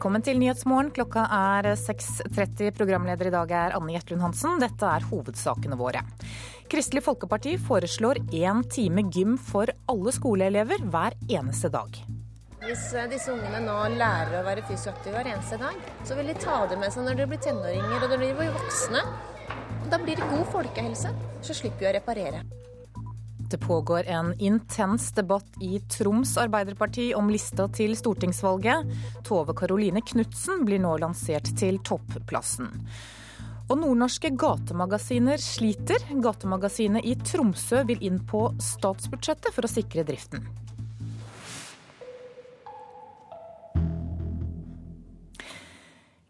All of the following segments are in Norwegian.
Velkommen til Nyhetsmorgen. Klokka er 6.30. Programleder i dag er Anne Gjertlund Hansen. Dette er hovedsakene våre. Kristelig Folkeparti foreslår én time gym for alle skoleelever hver eneste dag. Hvis eh, disse ungene nå lærer å være fysioaktive hver eneste dag, så vil de ta det med seg når de blir tenåringer og de blir voksne. Da blir det god folkehelse. Så slipper vi å reparere. Det pågår en intens debatt i Troms Arbeiderparti om lista til stortingsvalget. Tove Karoline Knutsen blir nå lansert til topplassen. Og nordnorske gatemagasiner sliter. Gatemagasinet i Tromsø vil inn på statsbudsjettet for å sikre driften.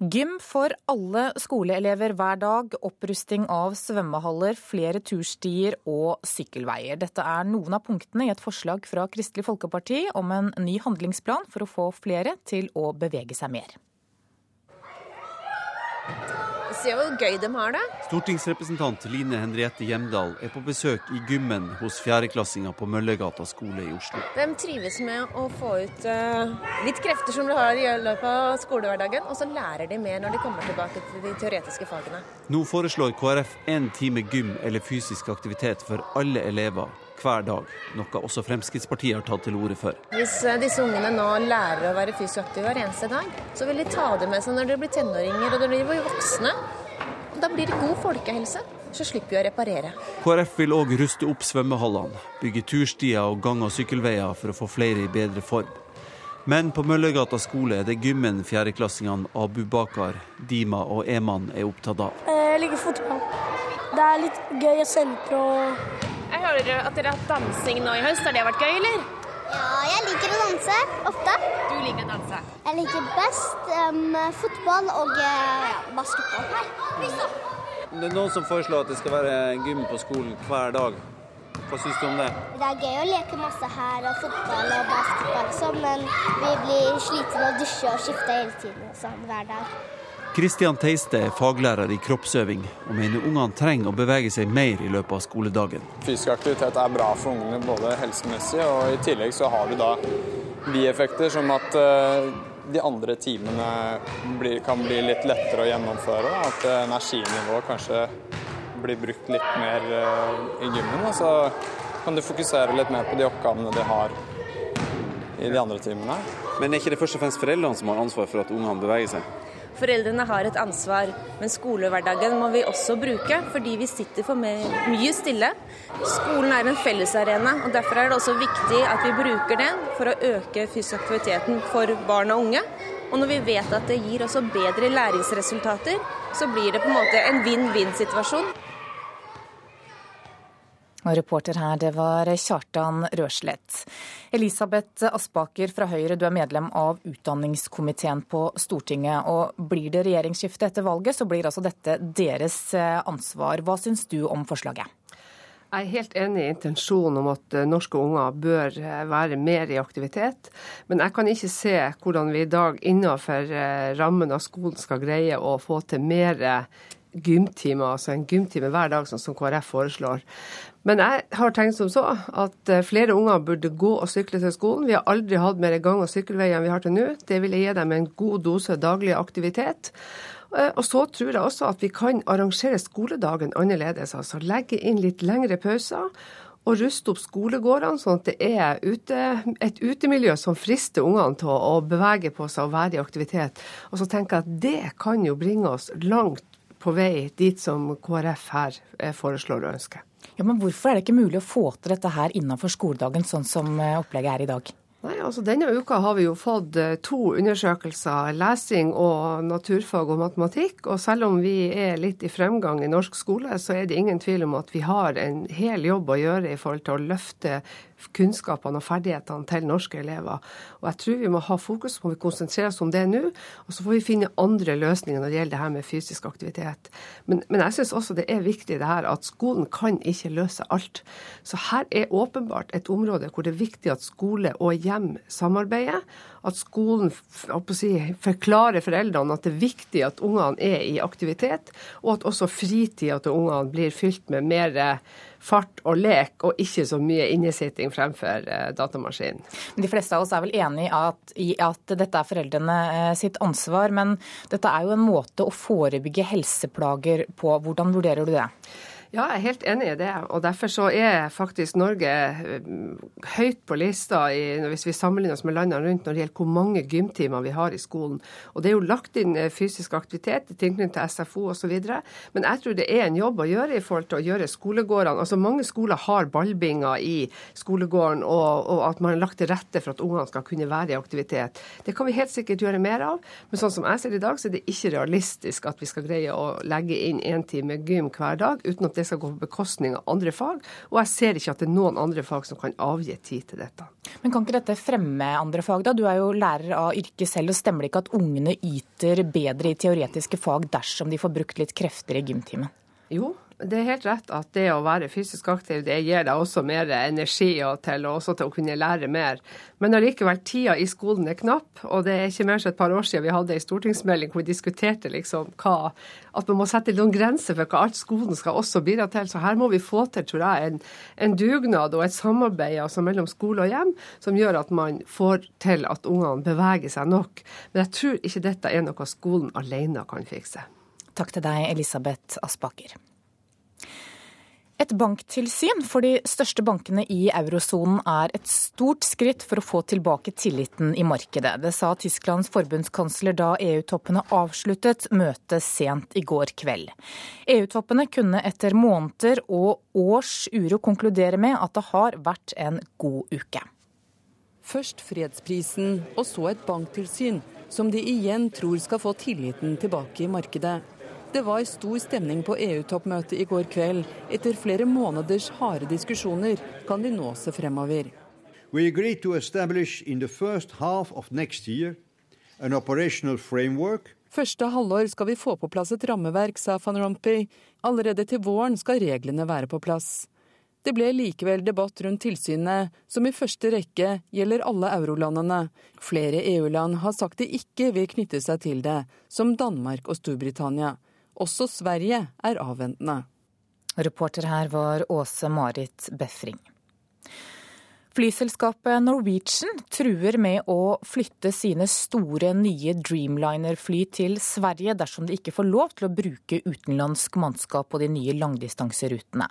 Gym for alle skoleelever hver dag, opprusting av svømmehaller, flere turstier og sykkelveier. Dette er noen av punktene i et forslag fra Kristelig Folkeparti om en ny handlingsplan for å få flere til å bevege seg mer. Se hvor gøy de har det. Stortingsrepresentant Line Henriette Hjemdal er på besøk i gymmen hos fjerdeklassinga på Møllergata skole i Oslo. De trives med å få ut uh, litt krefter som de har i løpet av skolehverdagen, og så lærer de mer når de kommer tilbake til de teoretiske fagene. Nå foreslår KrF én time gym eller fysisk aktivitet for alle elever hver dag, noe også Fremskrittspartiet har tatt til orde for. Hvis uh, disse ungene nå lærer å være fysioaktive hver eneste dag, så vil de ta det med seg når de blir tenåringer og de blir voksne. Da blir det god folkehelse. Så slipper vi å reparere. KrF vil òg ruste opp svømmehallene, bygge turstier og gang- og sykkelveier for å få flere i bedre form. Men på Møllergata skole er det gymmen fjerdeklassingene Abu Bakar, Dima og Eman er opptatt av. Jeg liker fotball. Det er litt gøy å sentre og Jeg hører at dere har hatt dansing nå i høst. Har det vært gøy, eller? Ja, jeg liker å danse ofte. Du liker å danse. Jeg liker best um, fotball og uh, basketball. Det er noen som foreslår at det skal være gym på skolen hver dag. Hva syns du om det? Det er gøy å leke masse her og fotball og basketball, sånn, men vi blir slitne av å dusje og skifte hele tiden sånn, hver dag. Kristian Teiste er faglærer i kroppsøving, og mener ungene trenger å bevege seg mer i løpet av skoledagen. Fysisk aktivitet er bra for ungene både helsemessig, og i tillegg så har du da bieffekter som at uh, de andre timene blir, kan bli litt lettere å gjennomføre. At energinivået kanskje blir brukt litt mer uh, i gymmen. Og så kan du fokusere litt mer på de oppgavene de har i de andre timene. Men er ikke det først og fremst foreldrene som har ansvar for at ungene beveger seg? Foreldrene har et ansvar, men skolehverdagen må vi også bruke, fordi vi sitter for mye stille. Skolen er en fellesarena, og derfor er det også viktig at vi bruker den for å øke fysisk aktiviteten for barn og unge. Og når vi vet at det gir også bedre læringsresultater, så blir det på en måte en vinn-vinn-situasjon. Og reporter her, det var Kjartan Røslett. Elisabeth Aspaker fra Høyre, du er medlem av utdanningskomiteen på Stortinget. Og blir det regjeringsskifte etter valget, så blir altså dette deres eh, ansvar. Hva syns du om forslaget? Jeg er helt enig i intensjonen om at eh, norske unger bør eh, være mer i aktivitet. Men jeg kan ikke se hvordan vi i dag innenfor rammen av skolen skal greie å få til mer gymtimer, altså en gymtime hver dag, sånn som KrF foreslår. Men jeg har tenkt som så at eh, flere unger burde gå og sykle til skolen. Vi har aldri hatt mer gang- og sykkelveier enn vi har til nå. Det ville gi dem en god dose daglig aktivitet. Eh, og så tror jeg også at vi kan arrangere skoledagen annerledes. Altså legge inn litt lengre pauser. Og ruste opp skolegårdene, sånn at det er ute, et utemiljø som frister ungene til å bevege på seg og være i aktivitet. Og så tenker jeg at det kan jo bringe oss langt på vei dit som KrF her eh, foreslår og ønsker. Ja, men Hvorfor er det ikke mulig å få til dette her innenfor skoledagen, sånn som eh, opplegget er i dag? Nei, altså Denne uka har vi jo fått eh, to undersøkelser, lesing og naturfag og matematikk. Og selv om vi er litt i fremgang i norsk skole, så er det ingen tvil om at vi har en hel jobb å gjøre i forhold til å løfte kunnskapene og ferdighetene til norske elever. Og jeg tror vi må ha fokus på, vi konsentrere oss om det nå, og så får vi finne andre løsninger når det gjelder det her med fysisk aktivitet. Men, men jeg syns også det er viktig det her at skolen kan ikke løse alt. Så her er åpenbart et område hvor det er viktig at skole og hjem samarbeider. At skolen si, forklarer foreldrene at det er viktig at ungene er i aktivitet, og at også fritida til ungene blir fylt med mer fart og lek, og ikke så mye innesitting fremfor eh, datamaskinen. De fleste av oss er vel enig i at, dette er foreldrene eh, sitt ansvar, men dette er jo en måte å forebygge helseplager på. Hvordan vurderer du det? Ja, jeg er helt enig i det. og Derfor så er faktisk Norge eh, høyt på lista i, hvis vi sammenligner oss med landene rundt når det gjelder hvor mange gymtimer vi har i skolen. Og Det er jo lagt inn eh, fysisk aktivitet i tilknytning til SFO osv. Men jeg tror det er en jobb å gjøre i forhold til å gjøre skolegårdene. Altså Mange skoler har ballbinger i skolegården, og, og at man har lagt til rette for at ungene skal kunne være i aktivitet. Det kan vi helt sikkert gjøre mer av, men sånn som jeg ser det i dag, så er det ikke realistisk at vi skal greie å legge inn én time gym hver dag uten at det skal gå på bekostning av andre fag. Og jeg ser ikke at det er noen andre fag som kan avgi tid til dette. Men kan ikke dette fremme andre fag, da? Du er jo lærer av yrket selv, og stemmer det ikke at ungene yter bedre i teoretiske fag dersom de får brukt litt krefter i gymtimen? Jo, det er helt rett at det å være fysisk aktiv det gir deg også mer energi og til, og også til å kunne lære mer. Men allikevel, tida i skolen er knapp, og det er ikke mer enn et par år siden vi hadde en stortingsmelding hvor vi diskuterte liksom hva, at man må sette noen grenser for hva alt skolen skal også bidra til. Så her må vi få til, tror jeg, en, en dugnad og et samarbeid altså mellom skole og hjem som gjør at man får til at ungene beveger seg nok. Men jeg tror ikke dette er noe skolen alene kan fikse. Takk til deg, Elisabeth Aspaker. Et banktilsyn for de største bankene i eurosonen er et stort skritt for å få tilbake tilliten i markedet. Det sa Tysklands forbundskansler da EU-toppene avsluttet møtet sent i går kveld. EU-toppene kunne etter måneder og års uro konkludere med at det har vært en god uke. Først fredsprisen, og så et banktilsyn, som de igjen tror skal få tilliten tilbake i markedet. Det var stor stemning på EU-toppmøtet i går kveld. Etter flere måneders harde diskusjoner kan de nå se fremover. We agreed to establish in the first half of next year an operational framework Første halvår skal vi få på plass et rammeverk, sa van Rompuy. Allerede til våren skal reglene være på plass. Det ble likevel debatt rundt tilsynet, som i første rekke gjelder alle eurolandene. Flere EU-land har sagt de ikke vil knytte seg til det, som Danmark og Storbritannia. Også Sverige er avventende. Reporter her var Åse Marit Befring. Flyselskapet Norwegian truer med å flytte sine store, nye Dreamliner-fly til Sverige dersom de ikke får lov til å bruke utenlandsk mannskap på de nye langdistanserutene.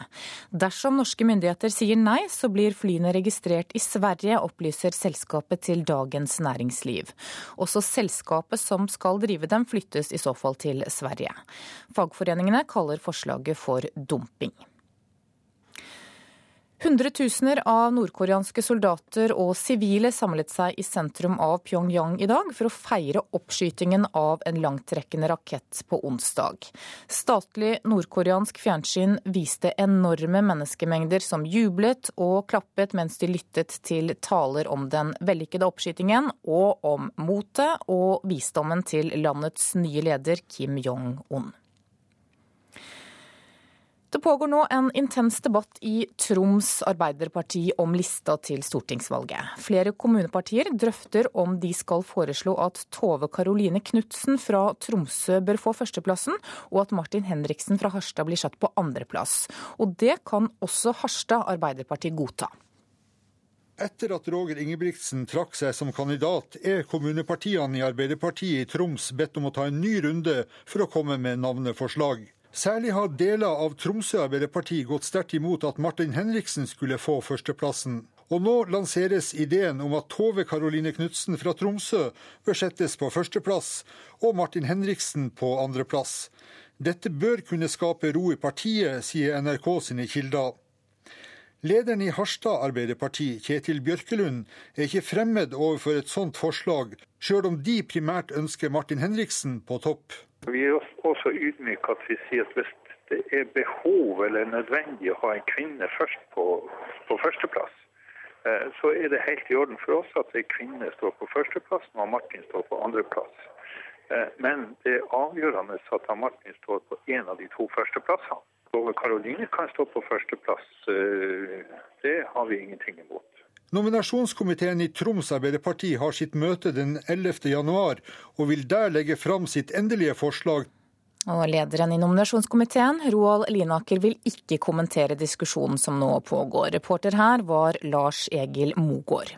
Dersom norske myndigheter sier nei, så blir flyene registrert i Sverige, opplyser selskapet til Dagens Næringsliv. Også selskapet som skal drive dem, flyttes i så fall til Sverige. Fagforeningene kaller forslaget for dumping. Hundretusener av nordkoreanske soldater og sivile samlet seg i sentrum av Pyongyang i dag for å feire oppskytingen av en langtrekkende rakett på onsdag. Statlig nordkoreansk fjernsyn viste enorme menneskemengder som jublet og klappet mens de lyttet til taler om den vellykkede oppskytingen og om motet og visdommen til landets nye leder Kim Jong-un. Det pågår nå en intens debatt i Troms Arbeiderparti om lista til stortingsvalget. Flere kommunepartier drøfter om de skal foreslå at Tove Karoline Knutsen fra Tromsø bør få førsteplassen, og at Martin Henriksen fra Harstad blir satt på andreplass. Og det kan også Harstad Arbeiderparti godta. Etter at Roger Ingebrigtsen trakk seg som kandidat, er kommunepartiene i Arbeiderpartiet i Troms bedt om å ta en ny runde for å komme med navneforslag. Særlig har deler av Tromsø Arbeiderparti gått sterkt imot at Martin Henriksen skulle få førsteplassen. Og nå lanseres ideen om at Tove Karoline Knutsen fra Tromsø bør settes på førsteplass, og Martin Henriksen på andreplass. Dette bør kunne skape ro i partiet, sier NRK sine kilder. Lederen i Harstad Arbeiderparti, Kjetil Bjørkelund, er ikke fremmed overfor et sånt forslag, sjøl om de primært ønsker Martin Henriksen på topp. Vi er også ydmyke at vi sier at hvis det er behov eller nødvendig å ha en kvinne først på, på førsteplass, eh, så er det helt i orden for oss at en kvinne står på førsteplass når Martin står på andreplass. Eh, men det er avgjørende at Martin står på en av de to førsteplassene. Og Karoline kan stå på førsteplass. Eh, det har vi ingenting imot. Nominasjonskomiteen i Troms Arbeiderparti har sitt møte den 11. januar, og vil der legge fram sitt endelige forslag og lederen i nominasjonskomiteen, Roald Linaker, vil ikke kommentere diskusjonen som nå pågår. Reporter her var Lars Egil Mogård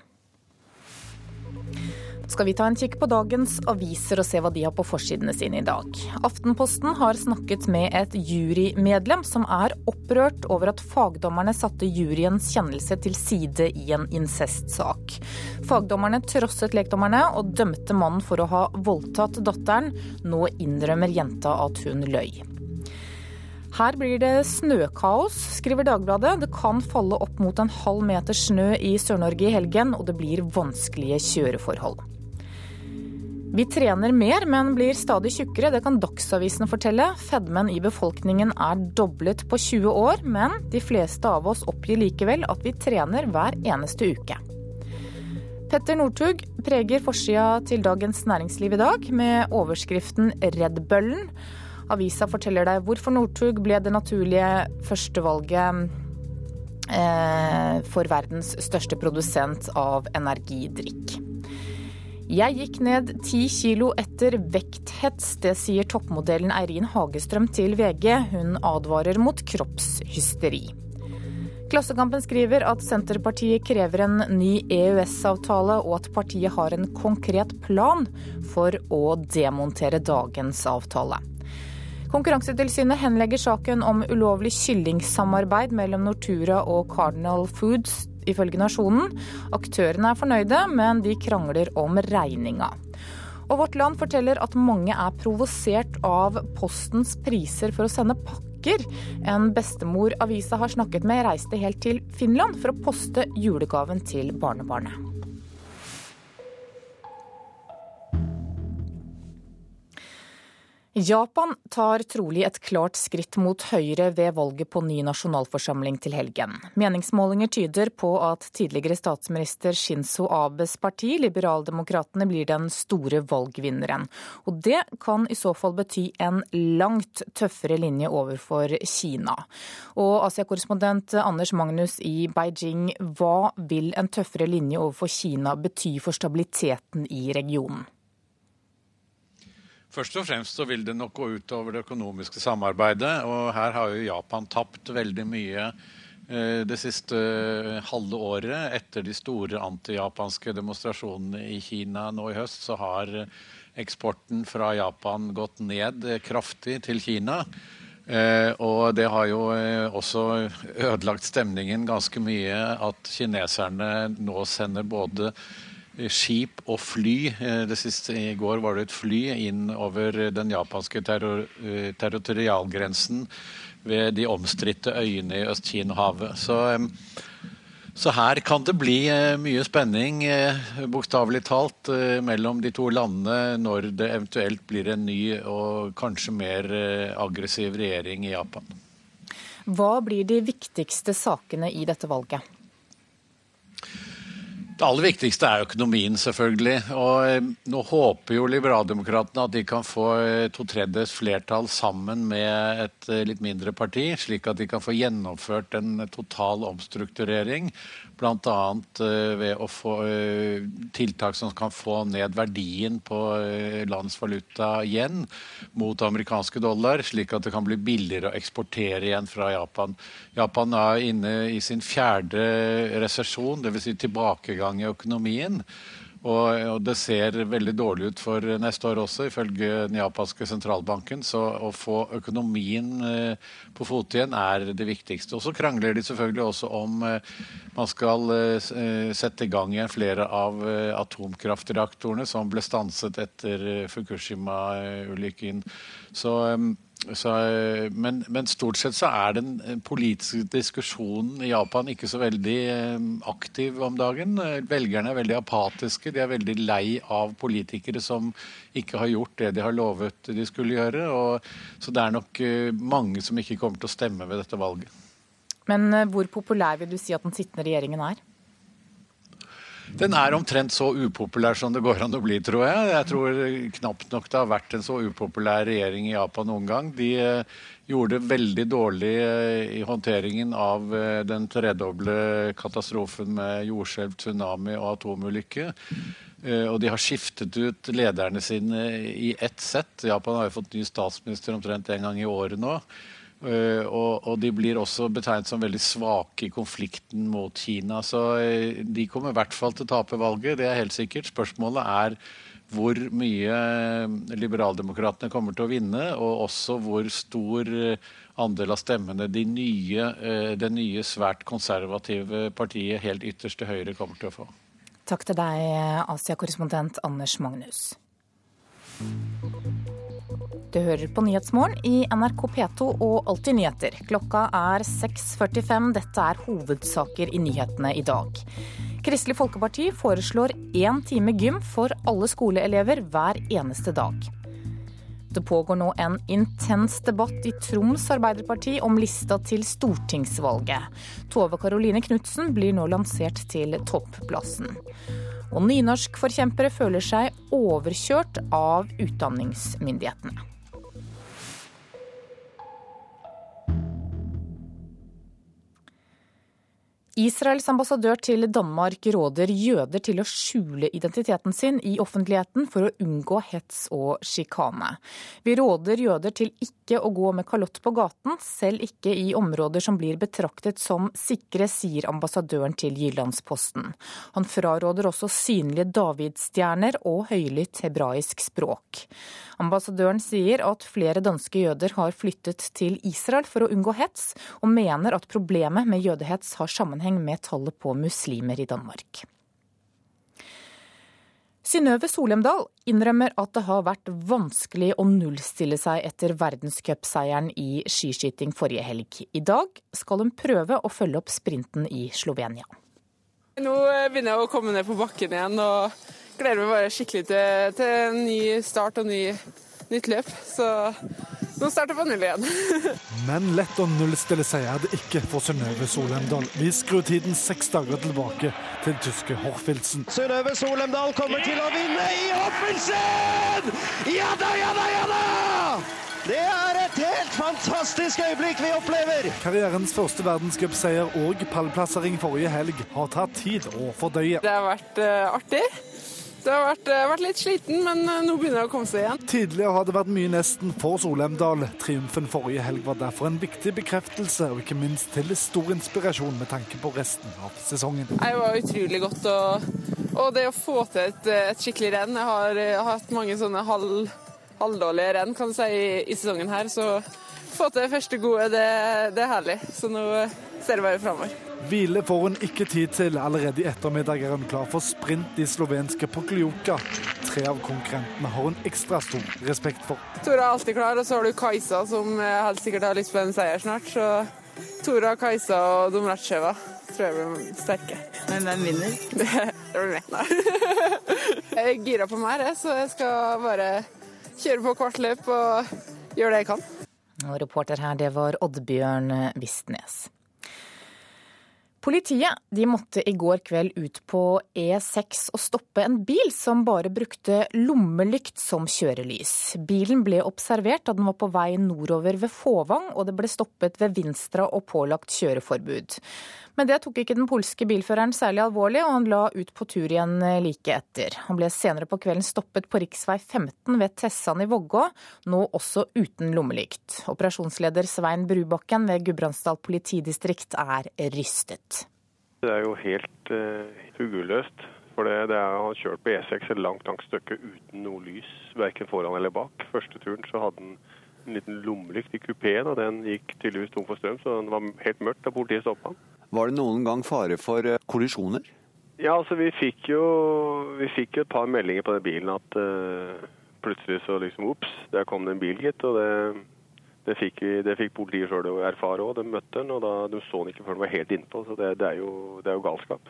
skal vi ta en kikk på dagens aviser og se hva de har på forsidene sine i dag. Aftenposten har snakket med et jurymedlem som er opprørt over at fagdommerne satte juryens kjennelse til side i en incestsak. Fagdommerne trosset lekdommerne og dømte mannen for å ha voldtatt datteren. Nå innrømmer jenta at hun løy. Her blir det snøkaos, skriver Dagbladet. Det kan falle opp mot en halv meter snø i Sør-Norge i helgen, og det blir vanskelige kjøreforhold. Vi trener mer, men blir stadig tjukkere. Det kan Dagsavisen fortelle. Fedmen i befolkningen er doblet på 20 år, men de fleste av oss oppgir likevel at vi trener hver eneste uke. Petter Northug preger forsida til Dagens Næringsliv i dag med overskriften 'Redd bøllen'. Avisa forteller deg hvorfor Northug ble det naturlige førstevalget eh, for verdens største produsent av energidrikk. Jeg gikk ned ti kilo etter vekthets. Det sier toppmodellen Eirin Hagestrøm til VG. Hun advarer mot kroppshysteri. Klassekampen skriver at Senterpartiet krever en ny EØS-avtale, og at partiet har en konkret plan for å demontere dagens avtale. Konkurransetilsynet henlegger saken om ulovlig kyllingsamarbeid mellom Nortura og Cardinal Foods ifølge Nasjonen. Aktørene er fornøyde, men de krangler om regninga. Og Vårt Land forteller at mange er provosert av Postens priser for å sende pakker. En bestemor avisa har snakket med, reiste helt til Finland for å poste julegaven til barnebarnet. Japan tar trolig et klart skritt mot høyre ved valget på ny nasjonalforsamling til helgen. Meningsmålinger tyder på at tidligere statsminister Shinzo Abes parti, Liberaldemokratene, blir den store valgvinneren. Og det kan i så fall bety en langt tøffere linje overfor Kina. Og Asia-korrespondent Anders Magnus i Beijing, hva vil en tøffere linje overfor Kina bety for stabiliteten i regionen? Først og fremst så vil det nok gå ut over det økonomiske samarbeidet. Og her har jo Japan tapt veldig mye eh, det siste halve året. Etter de store antijapanske demonstrasjonene i Kina nå i høst, så har eksporten fra Japan gått ned kraftig til Kina. Eh, og det har jo eh, også ødelagt stemningen ganske mye at kineserne nå sender både skip og fly. Eh, det siste I går var det et fly inn over den japanske terror, eh, territorialgrensen ved de omstridte øyene i Øst-Kina-havet. Så, så, her kan det bli eh, mye spenning, bokstavelig talt, mellom de to landene når det eventuelt blir en ny og kanskje mer aggressiv regjering i Japan. Hva blir de viktigste sakene i dette valget? Det aller viktigste er økonomien, selvfølgelig. Og eh, nå håper jo Liberaldemokratene at de kan få eh, to tredjedels flertall sammen med et eh, litt mindre parti, slik at de kan få gjennomført en total omstrukturering. Bl.a. ved å få tiltak som kan få ned verdien på landets valuta igjen mot amerikanske dollar, slik at det kan bli billigere å eksportere igjen fra Japan. Japan er inne i sin fjerde resesjon, dvs. Si tilbakegang i økonomien. Og, det ser veldig dårlig ut for neste år også, ifølge den japanske sentralbanken. Så å få økonomien eh, på fote igjen er det viktigste. Og så krangler de selvfølgelig også om eh, man skal eh, sette i gang igjen flere av atomkraftreaktorene som ble stanset etter Fukushima-ulykken. Så så, men, men, stort sett så er den politiske diskusjonen i Japan ikke så veldig eh, aktiv om dagen. Velgerne er veldig apatiske. De er veldig lei av politikere som ikke har gjort det de har lovet de skulle gjøre. Og, så det er nok eh, mange som ikke kommer til å stemme ved dette valget. Men eh, hvor populær vil du si at den sittende regjeringen er? Den er omtrent så upopulær som det går an å bli, tror jeg. Jeg tror knapt nok det har vært en så upopulær regjering i Japan noen gang. De eh, gjorde veldig dårlig eh, i håndteringen av eh, den tredoble katastrofen med jordskjelv, tsunami og atomulykke. Og de har skiftet ut lederne sine i ett sett. Japan har jo fått ny statsminister omtrent en gang i året nå. Uh, og, og, de blir også betegnet som veldig svake i konflikten mot Kina. Så uh, de kommer i hvert fall til å tape valget, det er helt sikkert. Spørsmålet er hvor mye eh, liberaldemokratene kommer til å vinne, og også hvor stor andel av stemmene de nye, det nye svært konservative partiet helt ytterst til høyre kommer til å få. Takk til deg, Asia-korrespondent Anders Magnus. Du hører på Nyhetsmorgen i NRK P2 og Alltid nyheter. Klokka er 6.45. Dette er hovedsaker i nyhetene i dag. Kristelig Folkeparti foreslår én time gym for alle skoleelever hver eneste dag. Det pågår nå en intens debatt i Troms Arbeiderparti om lista til stortingsvalget. Tove Karoline Knutsen blir nå lansert til topplassen. Og nynorskforkjempere føler seg overkjørt av utdanningsmyndighetene. Israels ambassadør til Danmark råder jøder til å skjule identiteten sin i offentligheten for å unngå hets og sjikane. Vi råder jøder til ikke å gå med kalott på gaten, selv ikke i områder som blir betraktet som sikre, sier ambassadøren til Jyllandsposten. Han fraråder også synlige davidsstjerner og høylytt hebraisk språk. Ambassadøren sier at flere danske jøder har flyttet til Israel for å unngå hets, og mener at problemet med jødehets har sammenheng med tallet på muslimer i Danmark. Synnøve Solemdal innrømmer at det har vært vanskelig å nullstille seg etter verdenscupseieren i skiskyting forrige helg. I dag skal hun prøve å følge opp sprinten i Slovenia. Nå begynner jeg å komme ned på bakken igjen og gleder meg bare skikkelig til, til en ny start og ny, nytt løp. Så nå starter på null igjen. Men lett å nullstille seg er det ikke for Synnøve Solemdal. Vi skrur tiden seks dager tilbake til tyske Horfildsen. Synnøve Solemdal kommer til å vinne i Horfildsen! Ja da, ja da, ja da! Det er et helt fantastisk øyeblikk vi opplever! Karrierens første verdenscupseier og pallplassering forrige helg har tatt tid å fordøye. Det har vært uh, artig. Det har vært, uh, vært, litt sliten, men uh, nå begynner det å komme seg igjen. Tidligere har det vært mye nesten for Solheimdal. Triumfen forrige helg var derfor en viktig bekreftelse, og ikke minst til stor inspirasjon med tanke på resten av sesongen. Det var utrolig godt, og, og det å få til et, et skikkelig renn Jeg har, jeg har hatt mange sånne halv halvdårlige renn kan du si, i, i, sesongen her. Så få til det første gode, det, det, er herlig. Så nå ser det bare framover. Hvile får hun ikke tid til. Allerede i ettermiddag er hun klar for sprint i slovenske Pokljuka. Tre av konkurrentene har hun ekstra stor respekt for. Tora er alltid klar, og så har du Kajsa, som helt sikkert har lyst på en seier snart. Så Tora, Kajsa og Domracheva tror jeg blir sterke. Men hvem vinner? Det, det blir meg. Jeg er gira på mer, så jeg skal bare kjøre på hvert løp og gjøre det jeg kan. Og reporter her, det var Oddbjørn Vistnes. Politiet de måtte i går kveld ut på E6 og stoppe en bil som bare brukte lommelykt som kjørelys. Bilen ble observert da den var på vei nordover ved Fåvang, og det ble stoppet ved Vinstra og pålagt kjøreforbud. Men det tok ikke den polske bilføreren særlig alvorlig, og han la ut på tur igjen like etter. Han ble senere på kvelden stoppet på rv. 15 ved Tessan i Vågå, nå også uten lommelykt. Operasjonsleder Svein Brubakken ved Gudbrandsdal politidistrikt er rystet. Det er jo helt uh, huguløst. For det, det er, Han kjørt på E6 et langt langt stykke uten noe lys, verken foran eller bak. Første turen så hadde han en liten lommelykt i kupeen, og den gikk tydeligvis tom for strøm, så det var helt mørkt da politiet stoppa han. Var det noen gang fare for eh, kollisjoner? Ja, altså vi fikk jo, vi fikk jo et par meldinger på den bilen at uh, plutselig så liksom ops, der kom det en bil, gitt. Og det, det, fikk, vi, det fikk politiet sjøl erfare òg. De møtte den, og da, de så den ikke før den var helt innpå. Så det, det, er jo, det er jo galskap.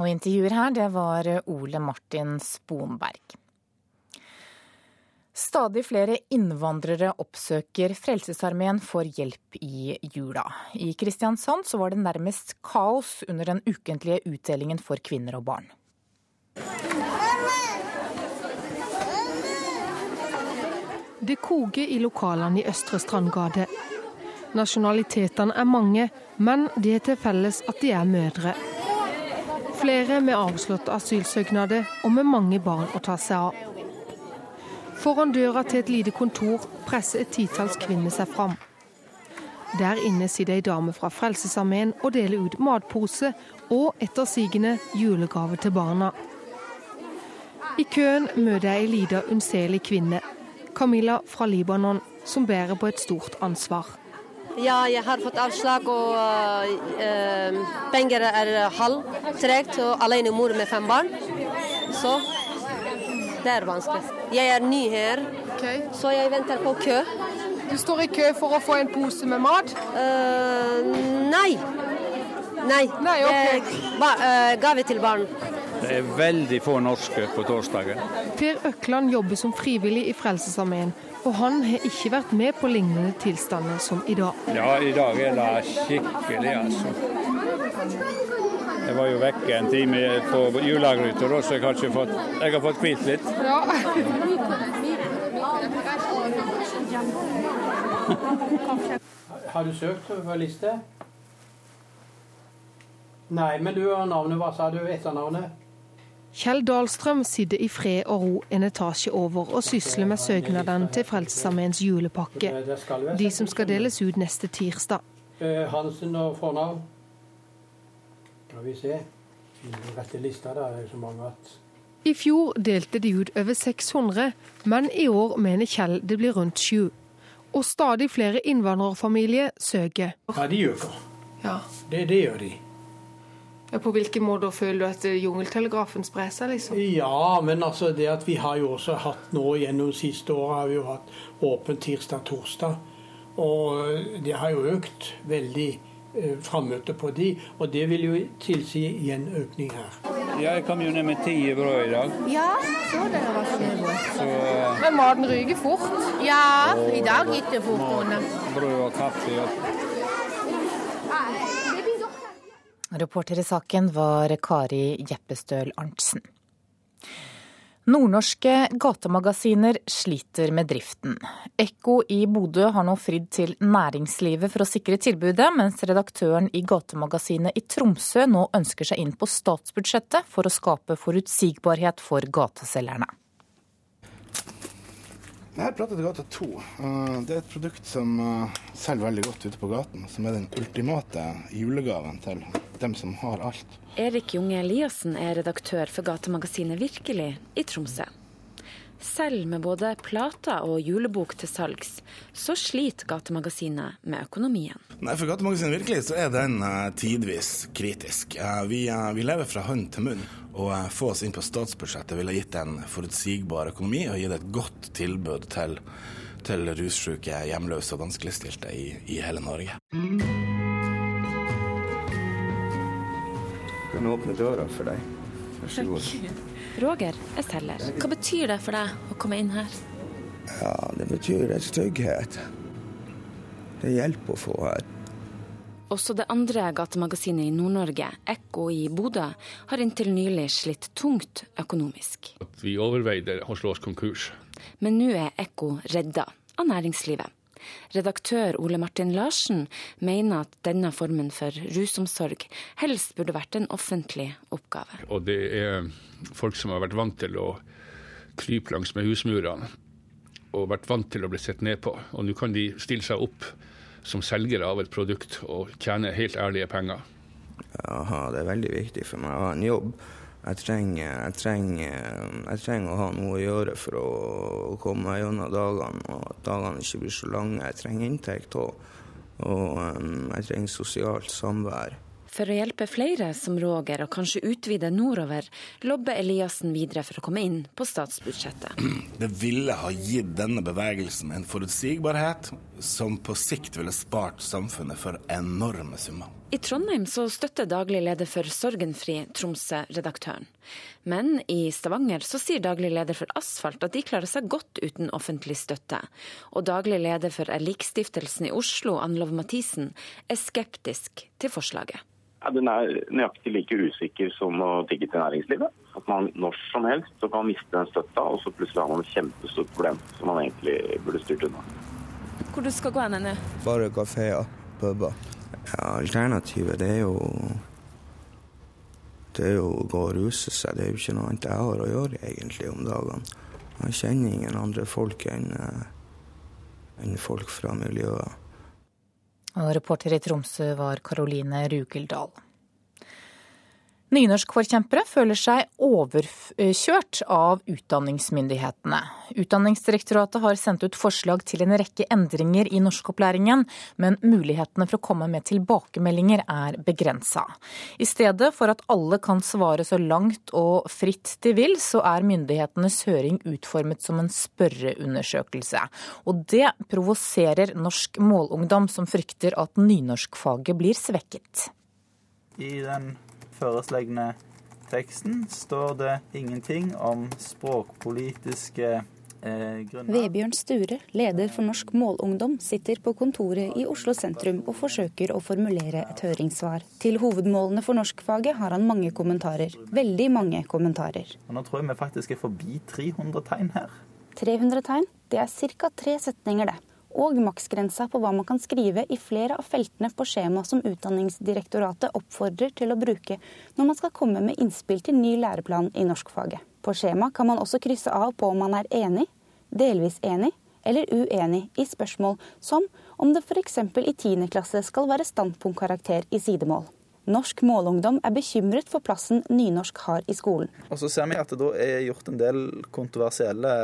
Og intervjuer her, det var Ole Martin Sponberg. Stadig flere innvandrere oppsøker Frelsesarmeen for hjelp i jula. I Kristiansand så var det nærmest kaos under den ukentlige utdelingen for kvinner og barn. Det koker i lokalene i Østre Strandgate. Nasjonalitetene er mange, men de har til felles at de er mødre. Flere med avslåtte asylsøknader og med mange barn å ta seg av. Foran døra til et lite kontor presser et titalls kvinner seg fram. Der inne sitter ei dame fra Frelsesarmeen og deler ut matpose og etter sigende julegave til barna. I køen møter jeg ei lita unnselig kvinne, Camilla fra Libanon, som bærer på et stort ansvar. Ja, jeg har fått avslag, og uh, penger er halv tregt, og alene mor med fem barn. Så det er vanskelig. Jeg er ny her, okay. så jeg venter på kø. Du står i kø for å få en pose med mat? Uh, nei. Nei. nei okay. ba, uh, gave til barn. Det er veldig få norske på torsdagen. Per Økland jobber som frivillig i Frelsesarmeen, og han har ikke vært med på lignende tilstander som i dag. Ja, i dag er det skikkelig, altså. Jeg var jo vekke en time på julegryta, så jeg har, fått, jeg har fått hvilt litt. Ja. Har du søkt på liste? Nei, men du har navnet. Hva sa du? Etternavnet? Kjell Dahlstrøm sitter i fred og ro en etasje over og sysler med søknaden til Frelsesarmeens julepakke. De som skal deles ut neste tirsdag. Hansen og fornavn? Skal vi se. Finner rette lista, da. Det er så mange at I fjor delte de ut over 600, men i år mener Kjell det blir rundt sju. Og stadig flere innvandrerfamilier søker. Ja, de øker. Ja. Det, det gjør de. På hvilke måter føler du at jungeltelegrafen sprer seg? liksom? Ja, men altså det at vi har jo også hatt nå gjennom siste året har vi jo hatt åpent tirsdag-torsdag. Og det har jo økt veldig eh, frammøte på de, og det vil jo tilsi igjen økning her. Jeg kom jo ned med ti brød i dag. Ja, så det var Så, uh, Men maten ryker fort? Ja, i dag gikk det fort unna. Brød og kaffe. Og Reporter i saken var Kari Jeppestøl Arntzen. Nordnorske gatemagasiner sliter med driften. Ekko i Bodø har nå fridd til næringslivet for å sikre tilbudet, mens redaktøren i gatemagasinet i Tromsø nå ønsker seg inn på statsbudsjettet for å skape forutsigbarhet for gateselgerne. Her prater til gata 2. Det er et produkt som selger veldig godt ute på gaten. Som er den ultimate julegaven til dem som har alt. Erik Junge Eliassen er redaktør for gatemagasinet Virkelig i Tromsø. Selv med både plater og julebok til salgs, så sliter gatemagasinet med økonomien. Nei, For gatemagasinet Virkelig så er den tidvis kritisk. Vi, vi lever fra hånd til munn. Å få oss inn på statsbudsjettet ville gitt en forutsigbar økonomi og gitt et godt tilbud til, til russyke, hjemløse og vanskeligstilte i, i hele Norge. Kan åpne døra for deg. Vær så god. Roger er selger. Hva betyr det for deg å komme inn her? Ja, Det betyr en trygghet. Det er hjelp å få her. Også det andre gatemagasinet i Nord-Norge, Ekko i Bodø, har inntil nylig slitt tungt økonomisk. Vi overveide å slå oss konkurs. Men nå er Ekko redda av næringslivet. Redaktør Ole Martin Larsen mener at denne formen for rusomsorg helst burde vært en offentlig oppgave. Og det er folk som har vært vant til å krype langs med husmurene og vært vant til å bli sett ned på. Og nå kan de stille seg opp som selgere av et produkt og tjene helt ærlige penger. Jaha, det er veldig viktig for meg å ha en jobb. Jeg trenger, jeg, trenger, jeg trenger, å ha noe å gjøre for å komme meg gjennom dagene, og at dagene ikke blir så lange. Jeg trenger inntekt òg, og um, jeg trenger sosialt samvær. For å hjelpe flere som Roger, og kanskje utvide nordover, lobber Eliassen videre for å komme inn på statsbudsjettet. Det ville ha gitt denne bevegelsen en forutsigbarhet som på sikt ville spart samfunnet for enorme summer. I Trondheim så støtter daglig leder for Sorgenfri Tromsø redaktøren. Men i Stavanger så sier daglig leder for Asfalt at de klarer seg godt uten offentlig støtte. Og daglig leder for Erlikstiftelsen i Oslo, Ann-Lov Mathisen, er skeptisk til forslaget. Ja, den er nøyaktig like usikker som å tigge til næringslivet. At man når som helst så kan miste den støtta, og så plutselig har man et kjempestort problem som man egentlig burde styrt unna. Hvor du skal gå hen nå? Bare kafeer, puber. Ja, alternativet det er jo Det er jo å gå og ruse seg. Det er jo ikke noe annet jeg har å gjøre egentlig om dagene. Jeg kjenner ingen andre folk enn eh, enn folk fra miljøet. Og reporter i Tromsø var Karoline Rugeldal. Nynorskforkjempere føler seg overkjørt av utdanningsmyndighetene. Utdanningsdirektoratet har sendt ut forslag til en rekke endringer i norskopplæringen, men mulighetene for å komme med tilbakemeldinger er begrensa. I stedet for at alle kan svare så langt og fritt de vil, så er myndighetenes høring utformet som en spørreundersøkelse. Og det provoserer norsk målungdom, som frykter at nynorskfaget blir svekket. I den foreslåtte teksten står det ingenting om språkpolitiske eh, grunner. Vebjørn Sture, leder for Norsk Målungdom, sitter på kontoret i Oslo sentrum og forsøker å formulere et høringssvar. Til hovedmålene for norskfaget har han mange kommentarer. Veldig mange kommentarer. Og nå tror jeg vi faktisk er forbi 300 tegn her. 300 tegn, det er ca. tre setninger, det og maksgrensa på hva man kan skrive i flere av feltene på skjema som Utdanningsdirektoratet oppfordrer til å bruke når man skal komme med innspill til ny læreplan i norskfaget. På skjema kan man også krysse av på om man er enig, delvis enig eller uenig i spørsmål som om det f.eks. i 10. klasse skal være standpunktkarakter i sidemål. Norsk målungdom er bekymret for plassen nynorsk har i skolen. Og så ser vi at det er gjort en del kontroversielle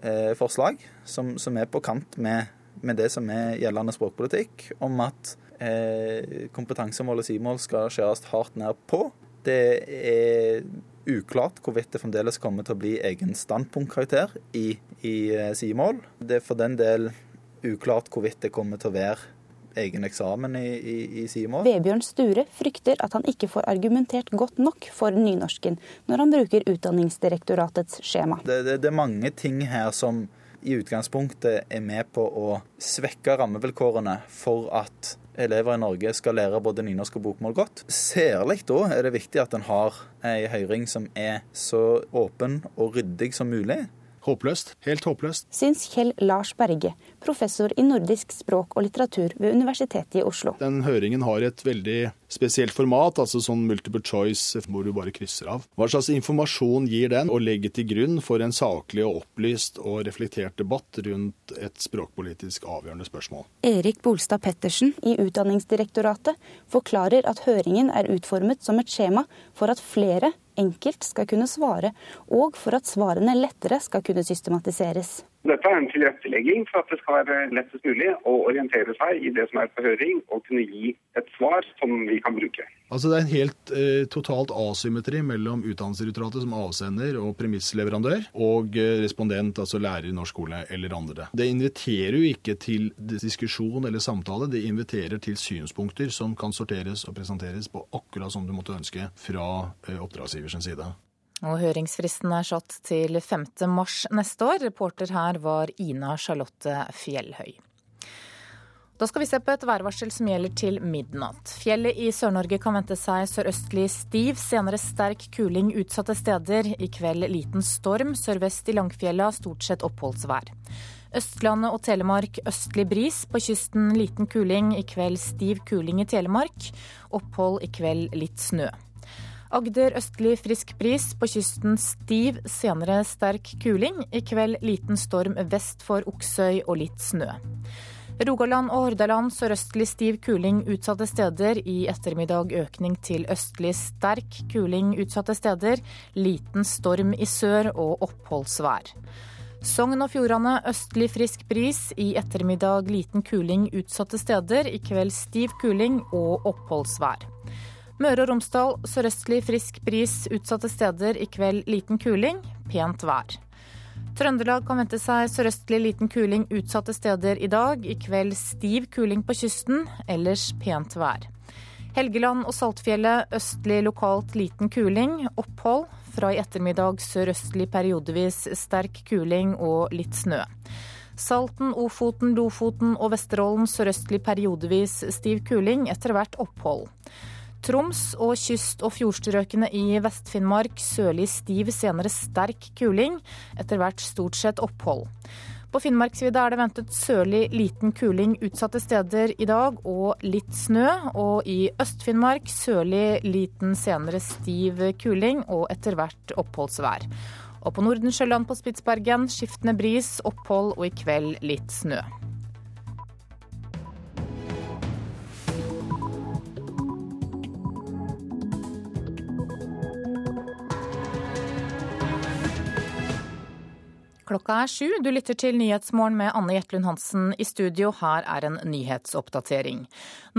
eh, forslag som, som er på kant med med det som er gjeldende språkpolitikk, om at eh, kompetansemål og sidemål skal skjæres hardt ned på. Det er uklart hvorvidt det fremdeles kommer til å bli egen standpunktkarakter i, i eh, sidemål. Det er for den del uklart hvorvidt det kommer til å være egen eksamen i, i, i sidemål. Vebjørn Sture frykter at han ikke får argumentert godt nok for nynorsken når han bruker Utdanningsdirektoratets skjema. Det, det, det er mange ting her som i utgangspunktet er med på å svekke rammevilkårene for at elever i Norge skal lære både nynorsk og bokmål godt. Særlig da er det viktig at en har ei høring som er så åpen og ryddig som mulig. Håpløst. Helt håpløst. Syns Kjell Lars Berge, professor i nordisk språk og litteratur ved Universitetet i Oslo. Den høringen har et veldig spesielt format, altså sånn multiple choice hvor du bare krysser av. Hva slags informasjon gir den, og legger til grunn for en saklig og opplyst og reflektert debatt rundt et språkpolitisk avgjørende spørsmål? Erik Bolstad Pettersen i Utdanningsdirektoratet forklarer at høringen er utformet som et skjema for at flere enkelt skal kunne svare, og for at svarene lettere skal kunne systematiseres. Dette er en tilrettelegging for at det skal være lettest mulig å orientere seg i det som er på høring, og kunne gi et svar som vi kan bruke. Altså Det er en helt eh, totalt asymmetri mellom Utdanningsdirektoratet som avsender og premissleverandør, og eh, respondent, altså lærer i norsk skole eller andre. Det inviterer jo ikke til diskusjon eller samtale, det inviterer til synspunkter som kan sorteres og presenteres på akkurat som du måtte ønske fra eh, oppdragsgivers side. Og høringsfristen er satt til 5. mars neste år. Reporter her var Ina Charlotte Fjellhøy. Da skal vi se på et værvarsel som gjelder til midnatt. Fjellet i Sør-Norge kan vente seg sørøstlig stiv, senere sterk kuling utsatte steder. I kveld liten storm. Sørvest i Langfjella stort sett oppholdsvær. Østlandet og Telemark østlig bris. På kysten liten kuling. I kveld stiv kuling i Telemark. Opphold i kveld litt snø. Agder østlig frisk bris, på kysten stiv, senere sterk kuling. I kveld liten storm vest for Oksøy og litt snø. Rogaland og Hordaland sørøstlig stiv kuling utsatte steder. I ettermiddag økning til østlig sterk kuling utsatte steder. Liten storm i sør og oppholdsvær. Sogn og Fjordane østlig frisk bris. I ettermiddag liten kuling utsatte steder. I kveld stiv kuling og oppholdsvær. Møre og Romsdal sørøstlig frisk bris utsatte steder. I kveld liten kuling, pent vær. Trøndelag kan vente seg sørøstlig liten kuling utsatte steder i dag. I kveld stiv kuling på kysten, ellers pent vær. Helgeland og Saltfjellet østlig lokalt liten kuling. Opphold. Fra i ettermiddag sørøstlig periodevis sterk kuling og litt snø. Salten, Ofoten, Lofoten og Vesterålen sørøstlig periodevis stiv kuling, etter hvert opphold. Troms og kyst- og fjordstrøkene i Vest-Finnmark sørlig stiv, senere sterk kuling, etter hvert stort sett opphold. På Finnmarksvidda er det ventet sørlig liten kuling utsatte steder i dag, og litt snø. Og i Øst-Finnmark sørlig liten, senere stiv kuling og etter hvert oppholdsvær. Og på Nordensjøland på Spitsbergen skiftende bris, opphold og i kveld litt snø. Klokka er sju. Du lytter til Nyhetsmorgen med Anne Jetlund Hansen i studio. Her er en nyhetsoppdatering.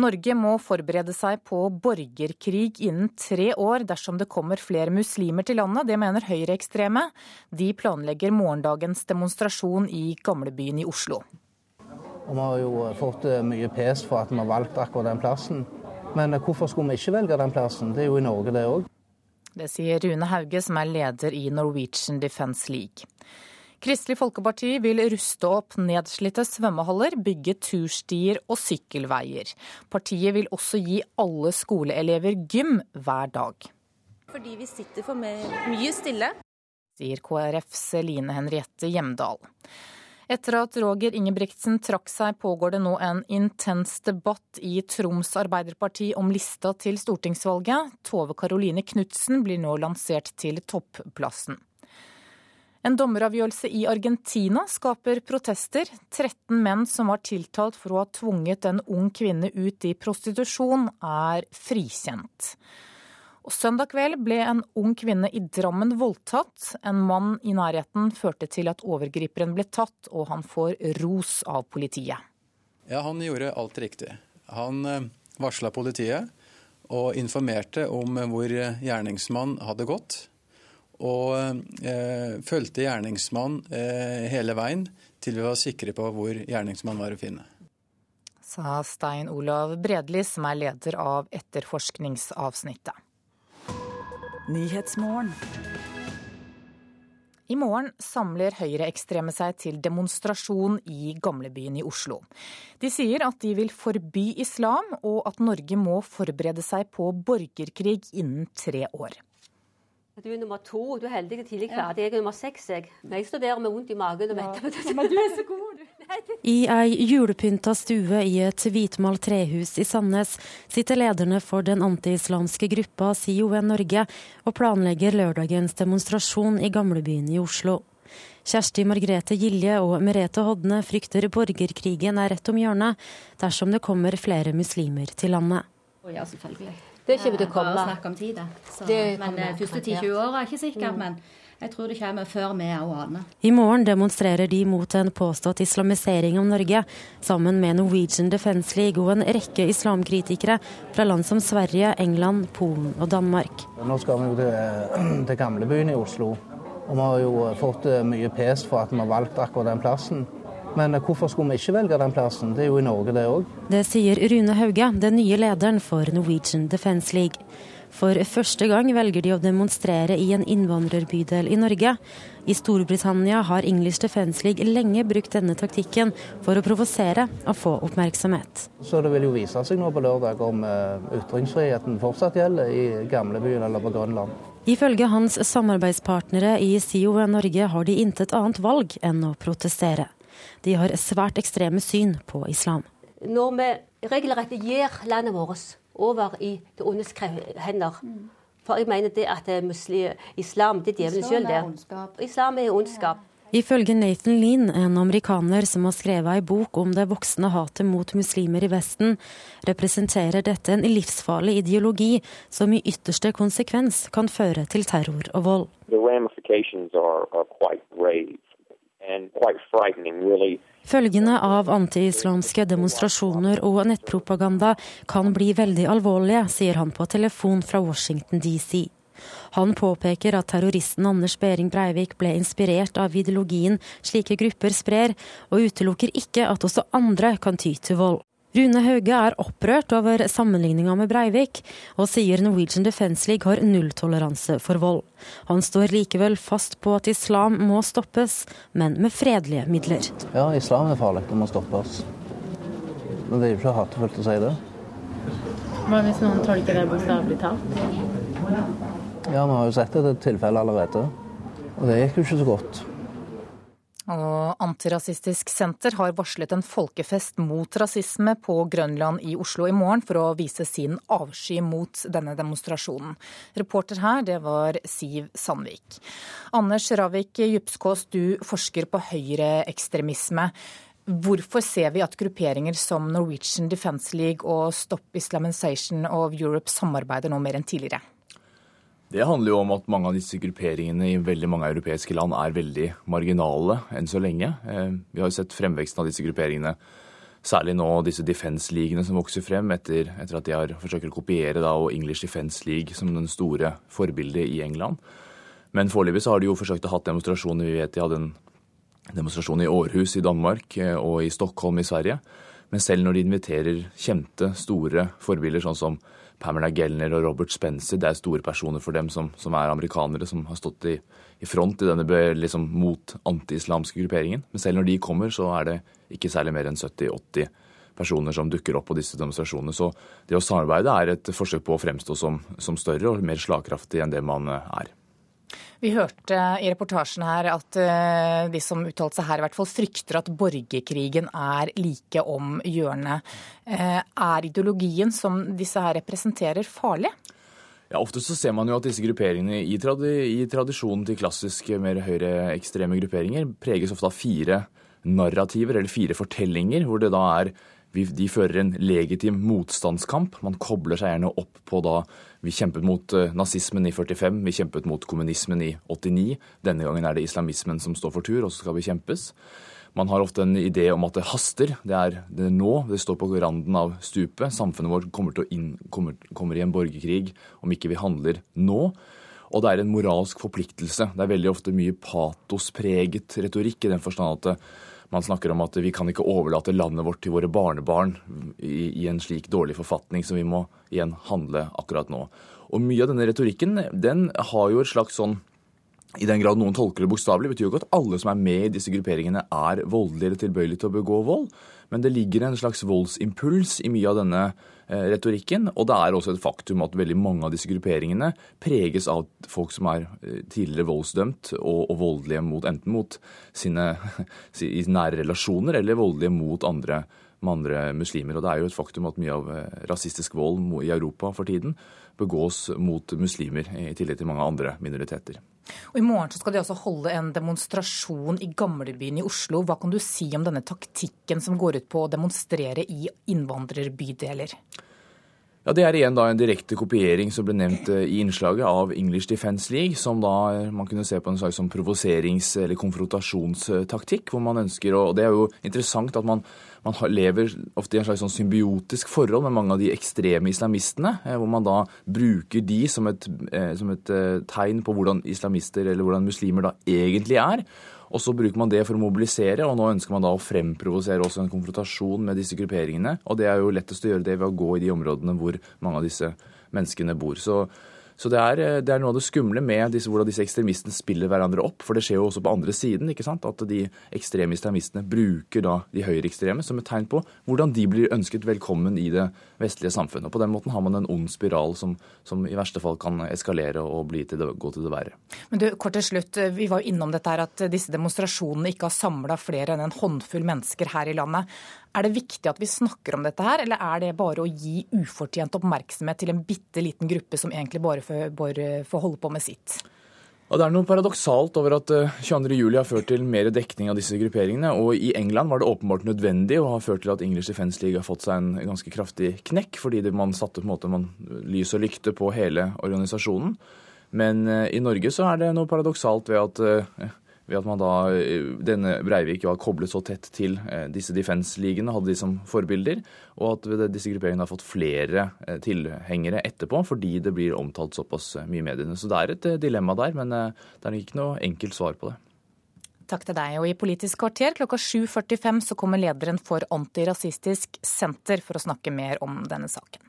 Norge må forberede seg på borgerkrig innen tre år dersom det kommer flere muslimer til landet. Det mener høyreekstreme. De planlegger morgendagens demonstrasjon i gamlebyen i Oslo. Og vi har jo fått eh, mye pes for at vi har valgt akkurat den plassen. Men eh, hvorfor skulle vi ikke velge den plassen? Det er jo i Norge, det òg. Det sier Rune Hauge, som er leder i Norwegian Defence League. Kristelig Folkeparti vil ruste opp nedslitte svømmehaller, bygge turstier og sykkelveier. Partiet vil også gi alle skoleelever gym hver dag. Fordi vi sitter for mye stille. Sier KrFs Line Henriette Hjemdal. Etter at Roger Ingebrigtsen trakk seg, pågår det nå en intens debatt i Troms Arbeiderparti om lista til stortingsvalget. Tove Karoline Knutsen blir nå lansert til topplassen. En dommeravgjørelse i Argentina skaper protester. 13 menn som var tiltalt for å ha tvunget en ung kvinne ut i prostitusjon, er frikjent. Og søndag kveld ble en ung kvinne i Drammen voldtatt. En mann i nærheten førte til at overgriperen ble tatt, og han får ros av politiet. Ja, han gjorde alt riktig. Han eh, varsla politiet og informerte om hvor gjerningsmann hadde gått og eh, fulgte gjerningsmann eh, hele veien til vi var sikre på hvor gjerningsmann var å finne. Sa Stein Olav Bredli, som er leder av etterforskningsavsnittet. I morgen samler høyreekstreme seg til demonstrasjon i gamlebyen i Oslo. De sier at de vil forby islam, og at Norge må forberede seg på borgerkrig innen tre år. Du er nummer to, du er heldig og tidlig ferdig. Jeg er nummer seks. Jeg, jeg står der med vondt i magen og venter på det. Men du er så god, du. I ei julepynta stue i et hvitmalt trehus i Sandnes sitter lederne for den antiislamske gruppa SION Norge og planlegger lørdagens demonstrasjon i gamlebyen i Oslo. Kjersti Margrethe Gilje og Merete Hodne frykter borgerkrigen er rett om hjørnet dersom det kommer flere muslimer til landet. Ja, selvfølgelig. Det kommer til å komme. Bare snakk om tid, da. men de første 10-20 åra er ikke sikkert. Mm. Men jeg tror det kommer før vi òg aner. I morgen demonstrerer de mot en påstått islamisering av Norge, sammen med Norwegian Defence League og en rekke islamkritikere fra land som Sverige, England, Polen og Danmark. Nå skal vi jo til, til gamlebyen i Oslo. Og vi har jo fått eh, mye pes for at vi har valgt akkurat den plassen. Men hvorfor skulle vi ikke velge den plassen? Det er jo i Norge, det òg. Det sier Rune Hauge, den nye lederen for Norwegian Defence League. For første gang velger de å demonstrere i en innvandrerbydel i Norge. I Storbritannia har English Defence League lenge brukt denne taktikken for å provosere og få oppmerksomhet. Så Det vil jo vise seg nå på lørdag om eh, ytringsfriheten fortsatt gjelder i gamlebyen eller på Grønland. Ifølge hans samarbeidspartnere i SIO Norge har de intet annet valg enn å protestere. De har svært ekstreme syn på islam. Når vi regelrett gir landet vårt over i det ondes hender For jeg mener det at muslim, islam det er djevelen sjøl, det. Islam er ondskap. Ifølge Nathan Lean, en amerikaner som har skrevet ei bok om det voksende hatet mot muslimer i Vesten, representerer dette en livsfarlig ideologi som i ytterste konsekvens kan føre til terror og vold. The Følgene av antiislamske demonstrasjoner og nettpropaganda kan bli veldig alvorlige, sier han på telefon fra Washington DC. Han påpeker at terroristen Anders Behring Breivik ble inspirert av ideologien slike grupper sprer, og utelukker ikke at også andre kan ty til vold. Rune Hauge er opprørt over sammenligninga med Breivik, og sier Norwegian Defence League har nulltoleranse for vold. Han står likevel fast på at islam må stoppes, men med fredelige midler. Ja, islam er farlig, det må stoppes. Men det er jo ikke hatefullt å si det. Hva hvis noen tolker det bokstavelig talt? Ja, vi har jo sett et tilfelle allerede, og det gikk jo ikke så godt. Og Antirasistisk Senter har varslet en folkefest mot rasisme på Grønland i Oslo i morgen for å vise sin avsky mot denne demonstrasjonen. Reporter her, det var Siv Sandvik. Anders Ravik Djupskås, du forsker på høyreekstremisme. Hvorfor ser vi at grupperinger som Norwegian Defence League og Stop Islamization of Europe samarbeider nå mer enn tidligere? Det handler jo om at mange av disse grupperingene i veldig mange europeiske land er veldig marginale enn så lenge. Eh, vi har jo sett fremveksten av disse grupperingene, særlig nå disse defense-ligene som vokser frem etter, etter, at de har forsøkt å kopiere da, English Defense League som den store forbildet i England. Men foreløpig har de jo forsøkt å ha demonstrasjoner. Vi vet de hadde en demonstrasjon i Århus i Danmark eh, og i Stockholm i Sverige. Men selv når de inviterer kjente, store forbilder, sånn som Pamela Gellner og Robert Spencer. Det er store personer for dem som, som er amerikanere, som har stått i, i front i denne liksom, mot anti-islamske grupperingen. Men selv når de kommer, så er det ikke særlig mer enn 70-80 personer som dukker opp på disse demonstrasjonene. Så det å samarbeide er et forsøk på å fremstå som, som større og mer slagkraftig enn det man er. Vi hørte i reportasjen her at eh, de som uttalte seg her, i hvert fall frykter at borgerkrigen er like om hjørnet. Eh, er ideologien som disse her representerer, farlig? Ja, Ofte så ser man jo at disse grupperingene i, tradi i tradisjonen til klassiske, mer høyreekstreme grupperinger preges ofte av fire narrativer, eller fire fortellinger, hvor det da er de fører en legitim motstandskamp. Man kobler seg gjerne opp på da vi kjempet mot eh, nazismen i 45, vi kjempet mot kommunismen i 89. Denne gangen er det islamismen som står for tur, og så skal vi kjempes. Man har ofte en idé om at det haster. Det er, det nå, det står på randen av stupet. Samfunnet vårt kommer, inn, kommer, kommer i en borgerkrig om ikke vi handler nå. Og det er en moralsk forpliktelse. Det er veldig ofte mye patospreget retorikk i den forstand at man snakker om at vi kan ikke overlate landet vårt til våre barnebarn i, i en slik dårlig forfatning, så vi må igjen handle akkurat nå. Og mye av denne retorikken den har jo et slags sånn i den grad noen tolker det bokstavelig, betyr jo ikke at alle som er med i disse grupperingene, er voldelige eller tilbøyelige til å begå vold. Men det ligger en slags voldsimpuls i mye av denne eh, retorikken. Og det er også et faktum at veldig mange av disse grupperingene preges av folk som er eh, tidligere voldsdømt og, og voldelige mot, enten mot sine i nære relasjoner eller voldelige mot andre, andre muslimer. Og det er jo et faktum at mye av eh, rasistisk vold i Europa for tiden begås mot muslimer, i tillegg til mange andre minoriteter. Og I morgen skal de også holde en demonstrasjon i gamlebyen i Oslo. Hva kan du si om denne taktikken som går ut på å demonstrere i innvandrerbydeler? Ja, Det er igjen da en direkte kopiering som ble nevnt eh, i innslaget av English Defence League, som da eh, man kunne se på en slags provoserings- eller konfrontasjonstaktikk. hvor man ønsker, og Det er jo interessant at man man lever ofte i en slags sånn symbiotisk forhold med mange av de ekstreme islamistene, eh, hvor man da bruker de som et, eh, som et eh, tegn på hvordan islamister eller hvordan muslimer da egentlig er. Og så bruker man det for å mobilisere, og nå ønsker man da å fremprovosere også en konfrontasjon med disse grupperingene. Og det er jo lettest å gjøre det ved å gå i de områdene hvor mange av disse menneskene bor. Så så det er, eh, det er, noe av det skumle med disse, hvordan disse ekstremistene spiller hverandre opp. For det skjer jo også på andre siden. ikke sant? At de ekstreme islamistene bruker da de høyreekstreme som et tegn på hvordan de blir ønsket velkommen i det vestlige samfunnet. Og På den måten har man en ond spiral som, som i verste fall kan eskalere og til det, gå til det verre. Men du, kort til slutt, Vi var jo innom dette her at disse demonstrasjonene ikke har samla flere enn en håndfull mennesker her i landet. Er det viktig at vi snakker om dette her, eller er det bare å gi ufortjent oppmerksomhet til en bitte liten gruppe som egentlig bare får, holde på med sitt? Og Det er noe paradoksalt over at 22. Eh, har ført til mer dekning av disse grupperingene. Og i England var det åpenbart nødvendig og har ført til at English Defence League har fått seg en ganske kraftig knekk, fordi man satte på en måte man, lys og lykte på hele organisasjonen. Men uh, i Norge så er det noe paradoksalt ved at uh, ved at man da, eh, denne Breivik jo har koblet så tett til eh, disse defense-ligene, hadde de som forbilder, og at disse grupperingene har fått flere eh, tilhengere etterpå fordi det blir omtalt såpass mye i mediene. Så det er et dilemma der, men det er ikke noe enkelt svar på det. Takk til deg. Og I Politisk kvarter klokka 7.45 så kommer lederen for Antirasistisk Senter for å snakke mer om denne saken.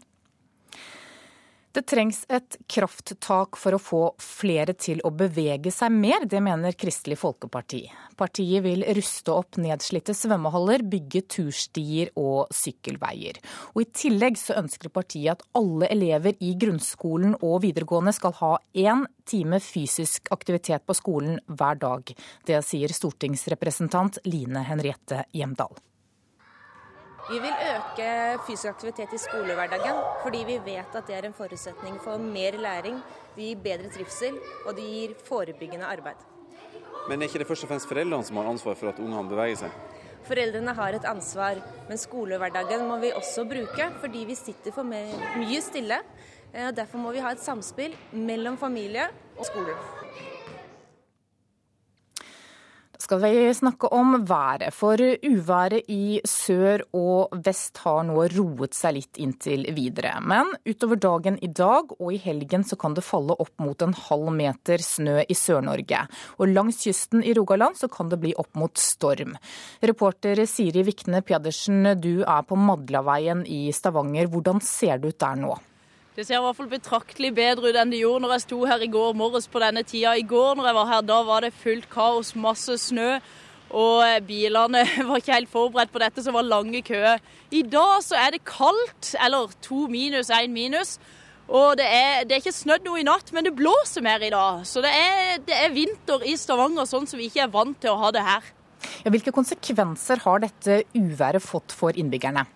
Det trengs et krafttak for å få flere til å bevege seg mer, det mener Kristelig Folkeparti. Partiet vil ruste opp nedslitte svømmehaller, bygge turstier og sykkelveier. Og I tillegg så ønsker partiet at alle elever i grunnskolen og videregående skal ha én time fysisk aktivitet på skolen hver dag. Det sier stortingsrepresentant Line Henriette Hjemdal. Vi vil øke fysisk aktivitet i skolehverdagen, fordi vi vet at det er en forutsetning for mer læring, det gir bedre trivsel og det gir forebyggende arbeid. Men er ikke det først og fremst foreldrene som har ansvar for at ungene beveger seg? Foreldrene har et ansvar, men skolehverdagen må vi også bruke, fordi vi sitter for mye stille. Eh, derfor må vi ha et samspill mellom familie og skole skal vi snakke om været. For uværet i sør og vest har nå roet seg litt inntil videre. Men utover dagen i dag og i helgen så kan det falle opp mot en halv meter snø i Sør-Norge. Og langs kysten i Rogaland så kan det bli opp mot storm. Reporter Siri Vikne Pedersen, du er på Madlaveien i Stavanger. Hvordan ser det ut der nå? Det ser i hvert fall betraktelig bedre ut enn det gjorde når jeg sto her i går morges på denne tida. I går når jeg var her, da var det fullt kaos, masse snø. Og bilene var ikke helt forberedt på dette, så var lange køer. I dag så er det kaldt, eller to minus, én minus. Og det er, det er ikke snødd noe i natt, men det blåser mer i dag. Så det er, det er vinter i Stavanger, sånn som vi ikke er vant til å ha det her. Ja, hvilke konsekvenser har dette uværet fått for innbyggerne?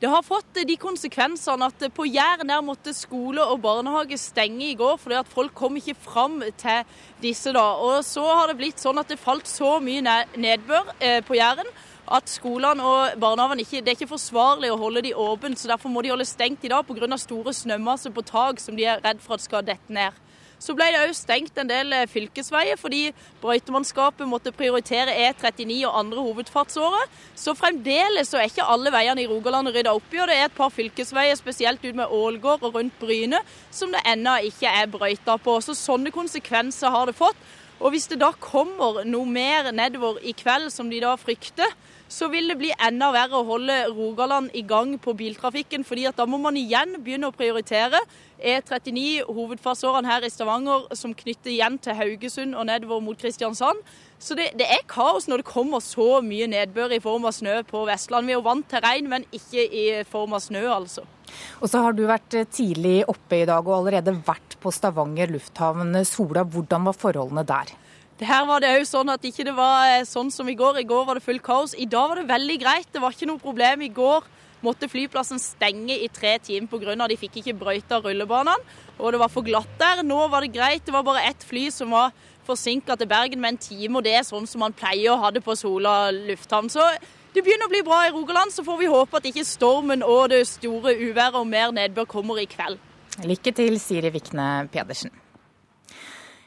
Det har fått de konsekvensene at på Jæren der måtte skole og barnehage stenge i går fordi at folk kom ikke fram til disse. da. Og så har det blitt sånn at det falt så mye nedbør eh, på Jæren at skolene og barnehagene ikke, det er ikke forsvarlig å holde de åpne. Så derfor må de holde stengt i dag pga. store snømasser på tak som de er redd for at skal dette ned. Så ble det òg stengt en del eh, fylkesveier fordi brøytemannskapet måtte prioritere E39 og andre hovedfartsårer. Så fremdeles så er ikke alle veiene i Rogaland rydda opp i, og det er et par fylkesveier, spesielt ut med Ålgård og rundt Bryne, som det ennå ikke er brøyta på. Så sånne konsekvenser har det fått. Og hvis det da kommer noe mer nedover i kveld, som de da frykter, så vil det bli enda verre å holde Rogaland i gang på biltrafikken. fordi at da må man igjen begynne å prioritere E39, hovedfartsårene her i Stavanger, som knytter igjen til Haugesund og nedover mot Kristiansand. Så det, det, er kaos når det kommer så mye nedbør i form av snø på Vestland. Vi er jo vant til regn, men ikke i form av snø, altså. Og så har du vært tidlig oppe i dag og allerede vært på Stavanger lufthavn. Sola, hvordan var forholdene der? Her var det òg sånn at ikke det var eh, sånn som i går. I går var det fullt kaos. I dag var det veldig greit. Det var ikke noe problem. I går måtte flyplassen stenge i tre timer pga. de fikk ikke brøyta rullebanene. Og det var for glatt der. Nå var det greit. Det var bare ett fly som var forsinka til Bergen med en time, og det er sånn som man pleier å ha det på Sola lufthavn. Så det begynner å bli bra i Rogaland. Så får vi håpe at ikke stormen og det store uværet og mer nedbør kommer i kveld. Lykke til, Siri Vikne Pedersen.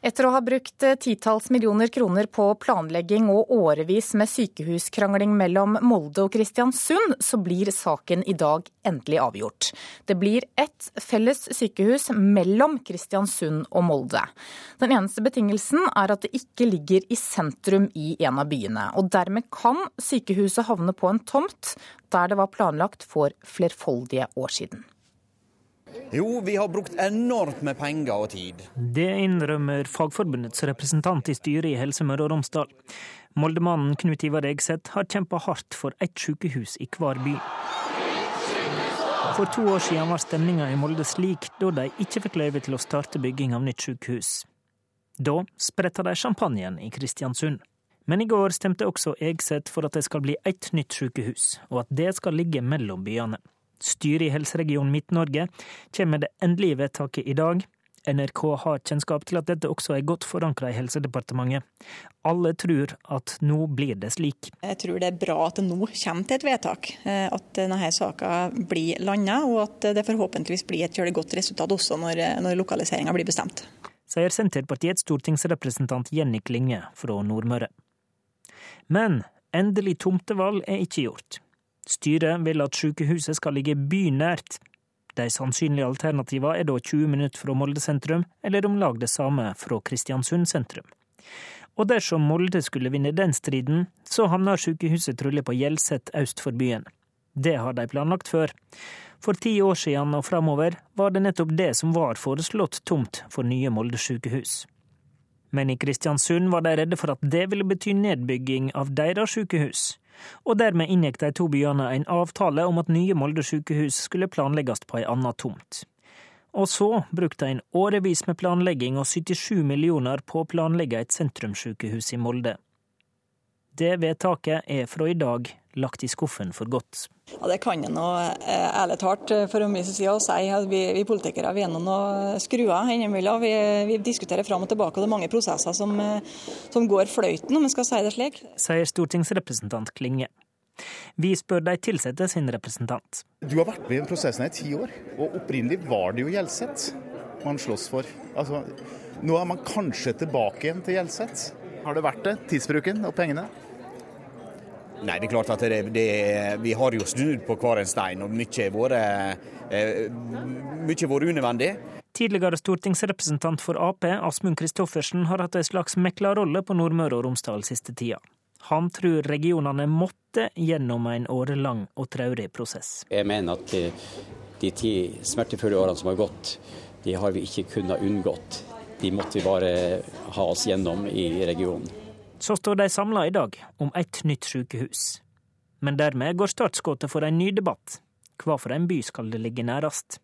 Etter å ha brukt eh, titalls millioner kroner på planlegging og årevis med sykehuskrangling mellom Molde og Kristiansund, så blir saken i dag endelig avgjort. Det blir ett felles sykehus mellom Kristiansund og Molde. Den eneste betingelsen er at det ikke ligger i sentrum i en av byene. Og dermed kan sykehuset havne på en tomt der det var planlagt for flerfoldige år siden. Jo, vi har brukt enormt med penger og tid. Det innrømmer Fagforbundets representant i styret i Helse Møre og Romsdal. Moldemannen Knut Ivar Egseth har kjempa hardt for ett sykehus i hver by. For to år siden var stemninga i Molde slik da de ikke fikk løyve til å starte bygging av nytt sykehus. Da spretta de champagnen i Kristiansund. Men i går stemte også Egseth for at det skal bli ett nytt sykehus, og at det skal ligge mellom byene. Styret i Helseregion Midt-Norge kommer med det endelige vedtaket i dag. NRK har kjennskap til at dette også er godt forankra i Helsedepartementet. Alle tror at nå blir det slik. Jeg tror det er bra at det nå kommer til et vedtak. Eh, at denne saka blir landa, og at det forhåpentligvis blir et godt resultat også når, når lokaliseringa blir bestemt. Sier Senterpartiets stortingsrepresentant Jenny Klinge fra Nordmøre. Men endelig tomtevalg er ikke gjort. Styret vil at sykehuset skal ligge bynært. De sannsynlige alternativene er da 20 minutter fra Molde sentrum, eller om lag det samme fra Kristiansund sentrum. Og dersom Molde skulle vinne den striden, så havner sykehuset trolig på Hjelset øst for byen. Det har de planlagt før. For ti år siden og framover var det nettopp det som var foreslått tomt for nye Molde sykehus. Men i Kristiansund var de redde for at det ville bety nedbygging av deres sykehus. Og dermed inngikk de to byene en avtale om at nye Molde sykehus skulle planlegges på ei anna tomt. Og så brukte en årevis med planlegging og 77 millioner på å planlegge et sentrumssykehus i Molde. Det vedtaket er fra i dag lagt i skuffen for godt. Ja, Det kan en eh, ærlig talt eh, for min side si at vi, vi politikere vi er noen skruer innimellom. Vi, vi diskuterer fram og tilbake, og det er mange prosesser som, eh, som går fløyten, om vi skal si det slik. Sier stortingsrepresentant Klinge. Vi spør de ansatte sin representant. Du har vært med i prosessen i ti år, og opprinnelig var det jo Gjelseth man slåss for. Altså, nå er man kanskje tilbake igjen til Gjelseth. Har det vært det? Tidsbruken og pengene? Nei, det er klart at det, det, vi har jo snudd på hver en stein, og mye har vært, eh, mye vært unødvendig. Tidligere stortingsrepresentant for Ap, Asmund Kristoffersen, har hatt en slags meklerrolle på Nordmøre og Romsdal siste tida. Han tror regionene måtte gjennom en årelang og traurig prosess. Jeg mener at de, de ti smertefulle årene som har gått, de har vi ikke kunnet unngått. De måtte vi bare ha oss gjennom i regionen. Så står de samla i dag om et nytt sykehus. Men dermed går startskuddet for en ny debatt. Hva for en by skal det ligge nærest?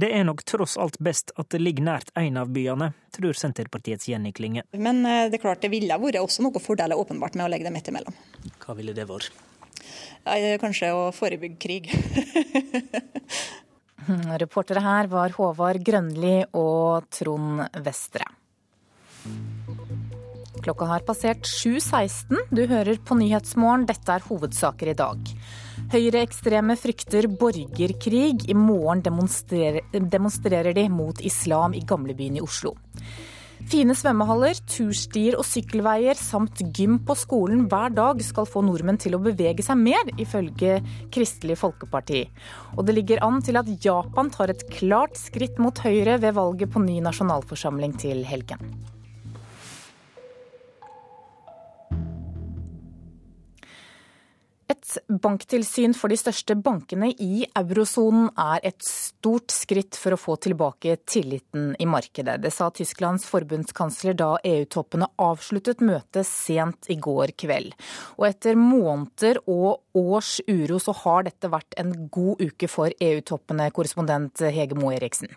Det er nok tross alt best at det ligger nært en av byene, tror Senterpartiets Jenny Klinge. Men eh, det er klart det ville vært også noen fordeler åpenbart med å legge det midt imellom. Hva ville det vært? Kanskje å forebygge krig. Reportere her var Håvard Grønli og Trond Vestre. Klokka har passert 7.16. Du hører på Nyhetsmorgen. Dette er hovedsaker i dag. Høyreekstreme frykter borgerkrig. I morgen demonstrerer, demonstrerer de mot islam i gamlebyen i Oslo. Fine svømmehaller, turstier og sykkelveier samt gym på skolen hver dag skal få nordmenn til å bevege seg mer, ifølge Kristelig Folkeparti. Og det ligger an til at Japan tar et klart skritt mot høyre ved valget på ny nasjonalforsamling til helgen. Et banktilsyn for de største bankene i eurosonen er et stort skritt for å få tilbake tilliten i markedet. Det sa Tysklands forbundskansler da EU-toppene avsluttet møtet sent i går kveld. Og etter måneder og års uro så har dette vært en god uke for EU-toppene, korrespondent Hege Moe Eriksen.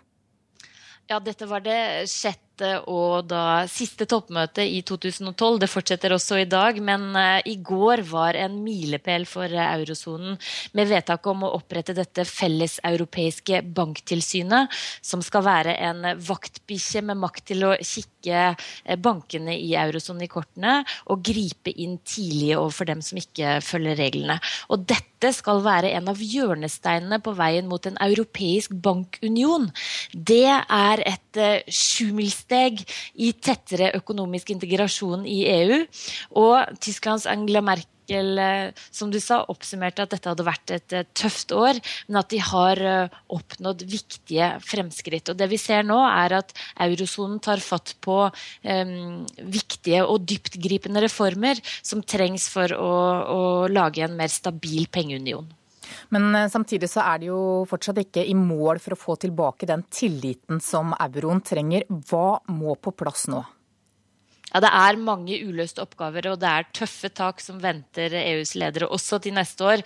Ja, dette var det sjette og da siste toppmøte i 2012. Det fortsetter også i dag, men uh, i går var en milepæl for uh, eurosonen med vedtaket om å opprette dette felleseuropeiske banktilsynet, som skal være en vaktbikkje med makt til å kikke uh, bankene i eurosonen i kortene og gripe inn tidlig overfor dem som ikke følger reglene. Og dette skal være en av hjørnesteinene på veien mot en europeisk bankunion. Det er et uh, sjumilssteg i tettere økonomisk integrasjon i EU. Og Tysklands Angela Merkel som du sa, oppsummerte at dette hadde vært et tøft år, men at de har oppnådd viktige fremskritt. Og det vi ser nå, er at eurosonen tar fatt på um, viktige og dyptgripende reformer som trengs for å, å lage en mer stabil pengeunion. Men samtidig så er det jo fortsatt ikke i mål for å få tilbake den tilliten som euroen trenger. Hva må på plass nå? Ja, Det er mange uløste oppgaver, og det er tøffe tak som venter EUs ledere også til neste år.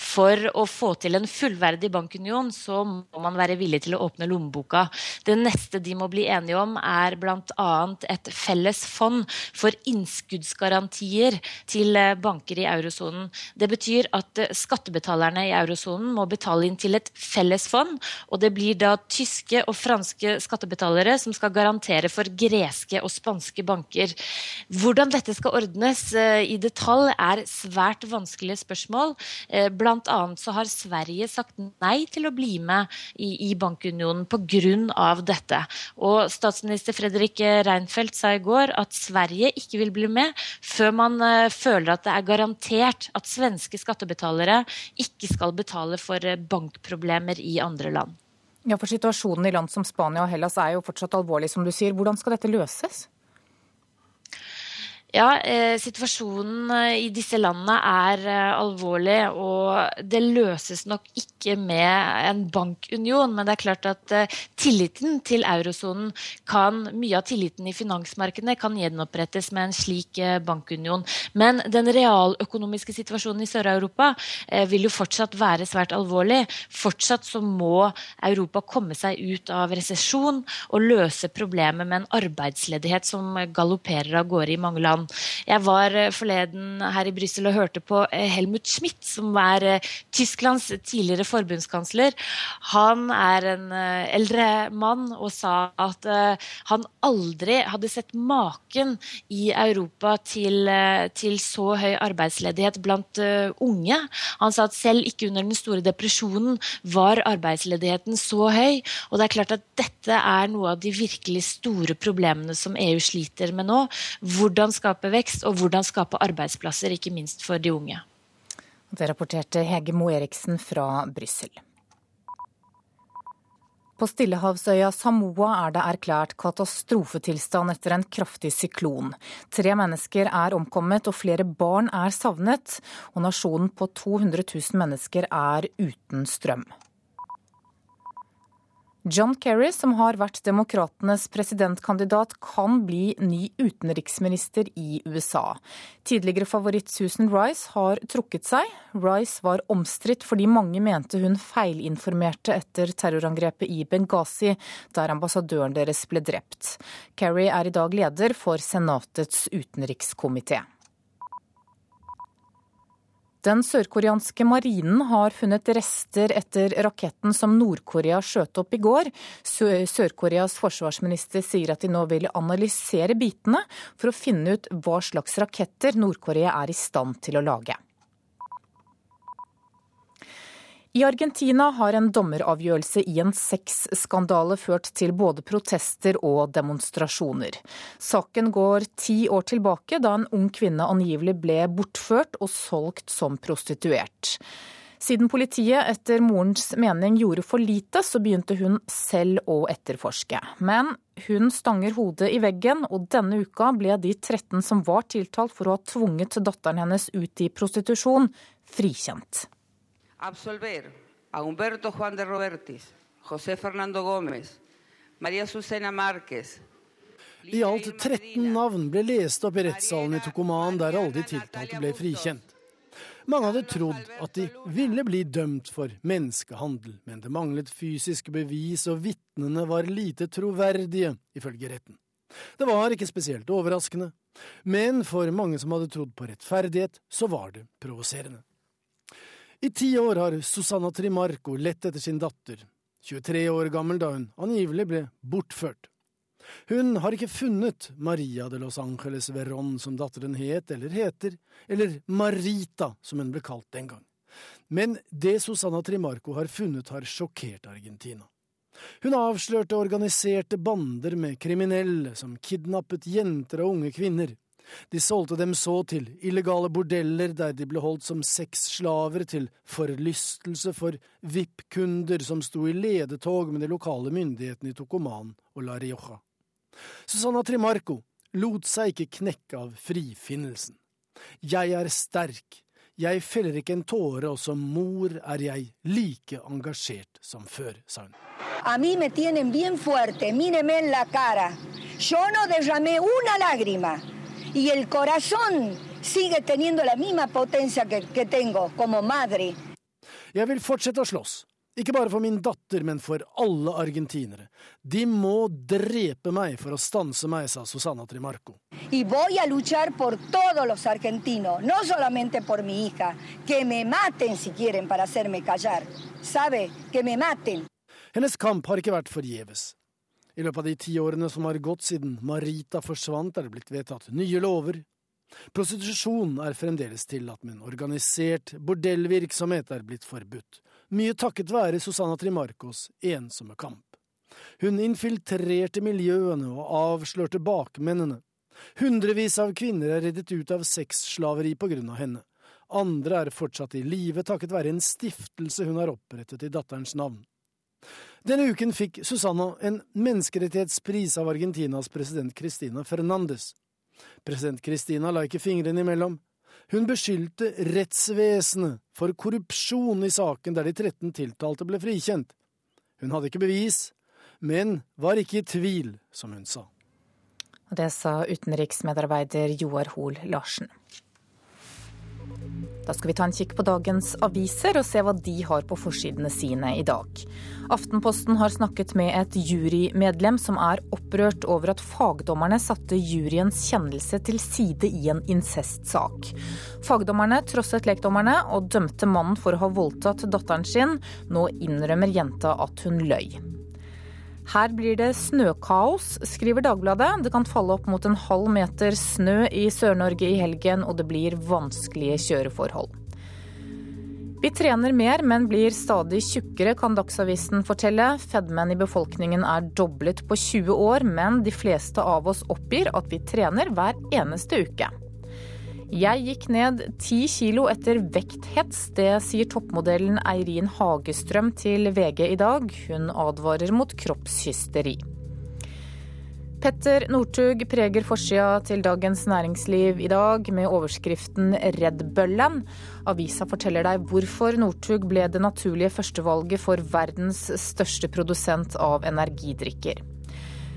For å få til en fullverdig bankunion, så må man være villig til å åpne lommeboka. Det neste de må bli enige om, er bl.a. et felles fond for innskuddsgarantier til banker i eurosonen. Det betyr at skattebetalerne i eurosonen må betale inn til et felles fond, og det blir da tyske og franske skattebetalere som skal garantere for greske og spanske banker. Hvordan dette skal ordnes i detalj, er svært vanskelige spørsmål. Blant annet så har Sverige sagt nei til å bli med i, i bankunionen pga. dette. Og statsminister Fredrik Reinfeldt sa i går at Sverige ikke vil bli med før man føler at det er garantert at svenske skattebetalere ikke skal betale for bankproblemer i andre land. Ja, for Situasjonen i land som Spania og Hellas er jo fortsatt alvorlig, som du sier. Hvordan skal dette løses? Ja, eh, situasjonen eh, i disse landene er eh, alvorlig, og det løses nok ikke med en bankunion. Men det er klart at eh, tilliten til eurosonen kan Mye av tilliten i finansmarkedene kan gjenopprettes med en slik eh, bankunion. Men den realøkonomiske situasjonen i Sør-Europa eh, vil jo fortsatt være svært alvorlig. Fortsatt så må Europa komme seg ut av resesjon og løse problemet med en arbeidsledighet som galopperer av gårde i mange land. Jeg var eh, forleden her i Brussel og hørte på eh, Helmut Schmidt, som er eh, Tysklands tidligere forbundskansler. Han er en eldre mann og sa at han aldri hadde sett maken i Europa til, til så høy arbeidsledighet blant unge. Han sa at selv ikke under den store depresjonen var arbeidsledigheten så høy. Og det er klart at dette er noe av de virkelig store problemene som EU sliter med nå. Hvordan skal skape vekst, og hvordan skape arbeidsplasser, ikke minst for de unge. Det rapporterte Hege Moe Eriksen fra Brussel. På stillehavsøya Samoa er det erklært katastrofetilstand etter en kraftig syklon. Tre mennesker er omkommet og flere barn er savnet, og nasjonen på 200 000 mennesker er uten strøm. John Kerry, som har vært demokratenes presidentkandidat, kan bli ny utenriksminister i USA. Tidligere favoritt Susan Rice har trukket seg. Rice var omstridt fordi mange mente hun feilinformerte etter terrorangrepet i Benghazi, der ambassadøren deres ble drept. Kerry er i dag leder for Senatets utenrikskomité. Den sørkoreanske marinen har funnet rester etter raketten som Nord-Korea skjøt opp i går. Sør-Koreas forsvarsminister sier at de nå vil analysere bitene for å finne ut hva slags raketter Nord-Korea er i stand til å lage. I Argentina har en dommeravgjørelse i en sexskandale ført til både protester og demonstrasjoner. Saken går ti år tilbake, da en ung kvinne angivelig ble bortført og solgt som prostituert. Siden politiet etter morens mening gjorde for lite, så begynte hun selv å etterforske. Men hun stanger hodet i veggen, og denne uka ble de 13 som var tiltalt for å ha tvunget datteren hennes ut i prostitusjon, frikjent absolver a Humberto Juan de Robertis, José Fernando Gómez, María Susana Márquez I alt 13 navn ble lest opp i rettssalen i Tucuman, der alle de tiltalte ble frikjent. Mange hadde trodd at de ville bli dømt for menneskehandel, men det manglet fysiske bevis, og vitnene var lite troverdige, ifølge retten. Det var ikke spesielt overraskende, men for mange som hadde trodd på rettferdighet, så var det provoserende. I ti år har Susanna Trimarco lett etter sin datter, 23 år gammel da hun angivelig ble bortført. Hun har ikke funnet Maria de Los Angeles Verón som datteren het eller heter, eller Marita, som hun ble kalt den gang. Men det Susanna Trimarco har funnet, har sjokkert Argentina. Hun avslørte organiserte bander med kriminelle som kidnappet jenter og unge kvinner. De solgte dem så til illegale bordeller der de ble holdt som sexslaver til forlystelse for VIP-kunder som sto i ledetog med de lokale myndighetene i Tokoman og La Rioja. Susanna Trimarco lot seg ikke knekke av frifinnelsen. Jeg er sterk, jeg feller ikke en tåre, og som mor er jeg like engasjert som før, sa hun. A mí me tienen bien fuerte, míreme en la cara. Yo no derramé una lágrima y el corazón sigue teniendo la misma potencia que, que tengo como madre. Jeg vil fortsette å slåss. Ikke bare for min datter, men for alle argentinere. De må drepe meg for å stanse meg, sa Susana Trimarco. Y voy a luchar por todos los argentinos, no solamente por mi hija. Que me maten si quieren para hacerme callar. Sabe, que me maten. Hennes kamp har ikke vært forgjeves. I løpet av de ti årene som har gått siden Marita forsvant, er det blitt vedtatt nye lover. Prostitusjon er fremdeles tillatt, men organisert bordellvirksomhet er blitt forbudt. Mye takket være Susanna Trimarcos ensomme kamp. Hun infiltrerte miljøene og avslørte bakmennene. Hundrevis av kvinner er reddet ut av sexslaveri på grunn av henne. Andre er fortsatt i live takket være en stiftelse hun har opprettet i datterens navn. Denne uken fikk Susanna en menneskerettighetspris av Argentinas president Cristina Fernandes. President Kristina la ikke fingrene imellom. Hun beskyldte rettsvesenet for korrupsjon i saken der de 13 tiltalte ble frikjent. Hun hadde ikke bevis, men var ikke i tvil, som hun sa. Det sa utenriksmedarbeider Joar Hoel Larsen. Da skal vi ta en kikk på dagens aviser og se hva de har på forsidene sine i dag. Aftenposten har snakket med et jurymedlem som er opprørt over at fagdommerne satte juryens kjennelse til side i en incestsak. Fagdommerne trosset lekdommerne og dømte mannen for å ha voldtatt datteren sin. Nå innrømmer jenta at hun løy. Her blir det snøkaos, skriver Dagbladet. Det kan falle opp mot en halv meter snø i Sør-Norge i helgen, og det blir vanskelige kjøreforhold. Vi trener mer, men blir stadig tjukkere, kan Dagsavisen fortelle. Fedmen i befolkningen er doblet på 20 år, men de fleste av oss oppgir at vi trener hver eneste uke. Jeg gikk ned ti kilo etter vekthets. Det sier toppmodellen Eirin Hagestrøm til VG i dag. Hun advarer mot kroppshysteri. Petter Northug preger forsida til Dagens Næringsliv i dag med overskriften 'Redd bøllen'. Avisa forteller deg hvorfor Northug ble det naturlige førstevalget for verdens største produsent av energidrikker.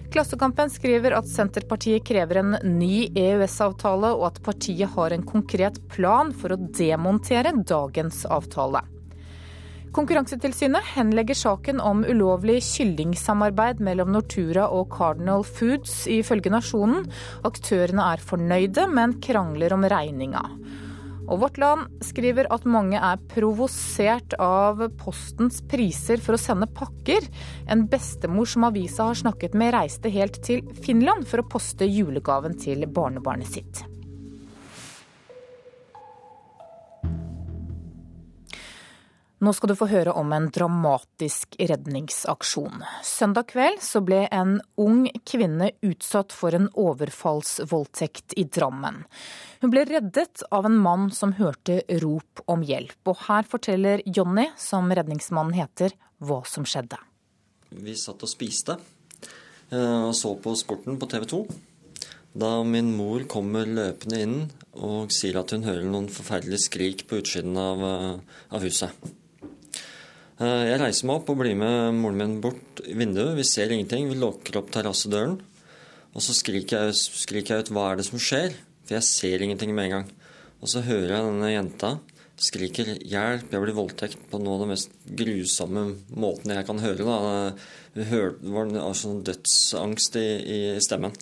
Klassekampen skriver at Senterpartiet krever en ny EØS-avtale, og at partiet har en konkret plan for å demontere dagens avtale. Konkurransetilsynet henlegger saken om ulovlig kyllingsamarbeid mellom Nortura og Cardinal Foods, ifølge Nasjonen. Aktørene er fornøyde, men krangler om regninga. Og Vårt Land skriver at mange er provosert av Postens priser for å sende pakker. En bestemor som avisa har snakket med, reiste helt til Finland for å poste julegaven til barnebarnet sitt. Nå skal du få høre om en dramatisk redningsaksjon. Søndag kveld så ble en ung kvinne utsatt for en overfallsvoldtekt i Drammen. Hun ble reddet av en mann som hørte rop om hjelp. Og her forteller Jonny, som redningsmannen heter, hva som skjedde. Vi satt og spiste eh, og så på sporten på TV 2. Da min mor kommer løpende inn og sier at hun hører noen forferdelige skrik på utsiden av, eh, av huset. Eh, jeg reiser meg opp og blir med moren min bort vinduet. Vi ser ingenting. Vi lukker opp terrassedøren. Og så skriker jeg, skriker jeg, ut 'hva er det som skjer?' For jeg ser ingenting med en gang. Og så hører jeg denne jenta skriker 'hjelp, jeg blir voldtekt' på noe av det mest grusomme måten jeg kan høre. Da. Det var en sånn dødsangst i, i stemmen.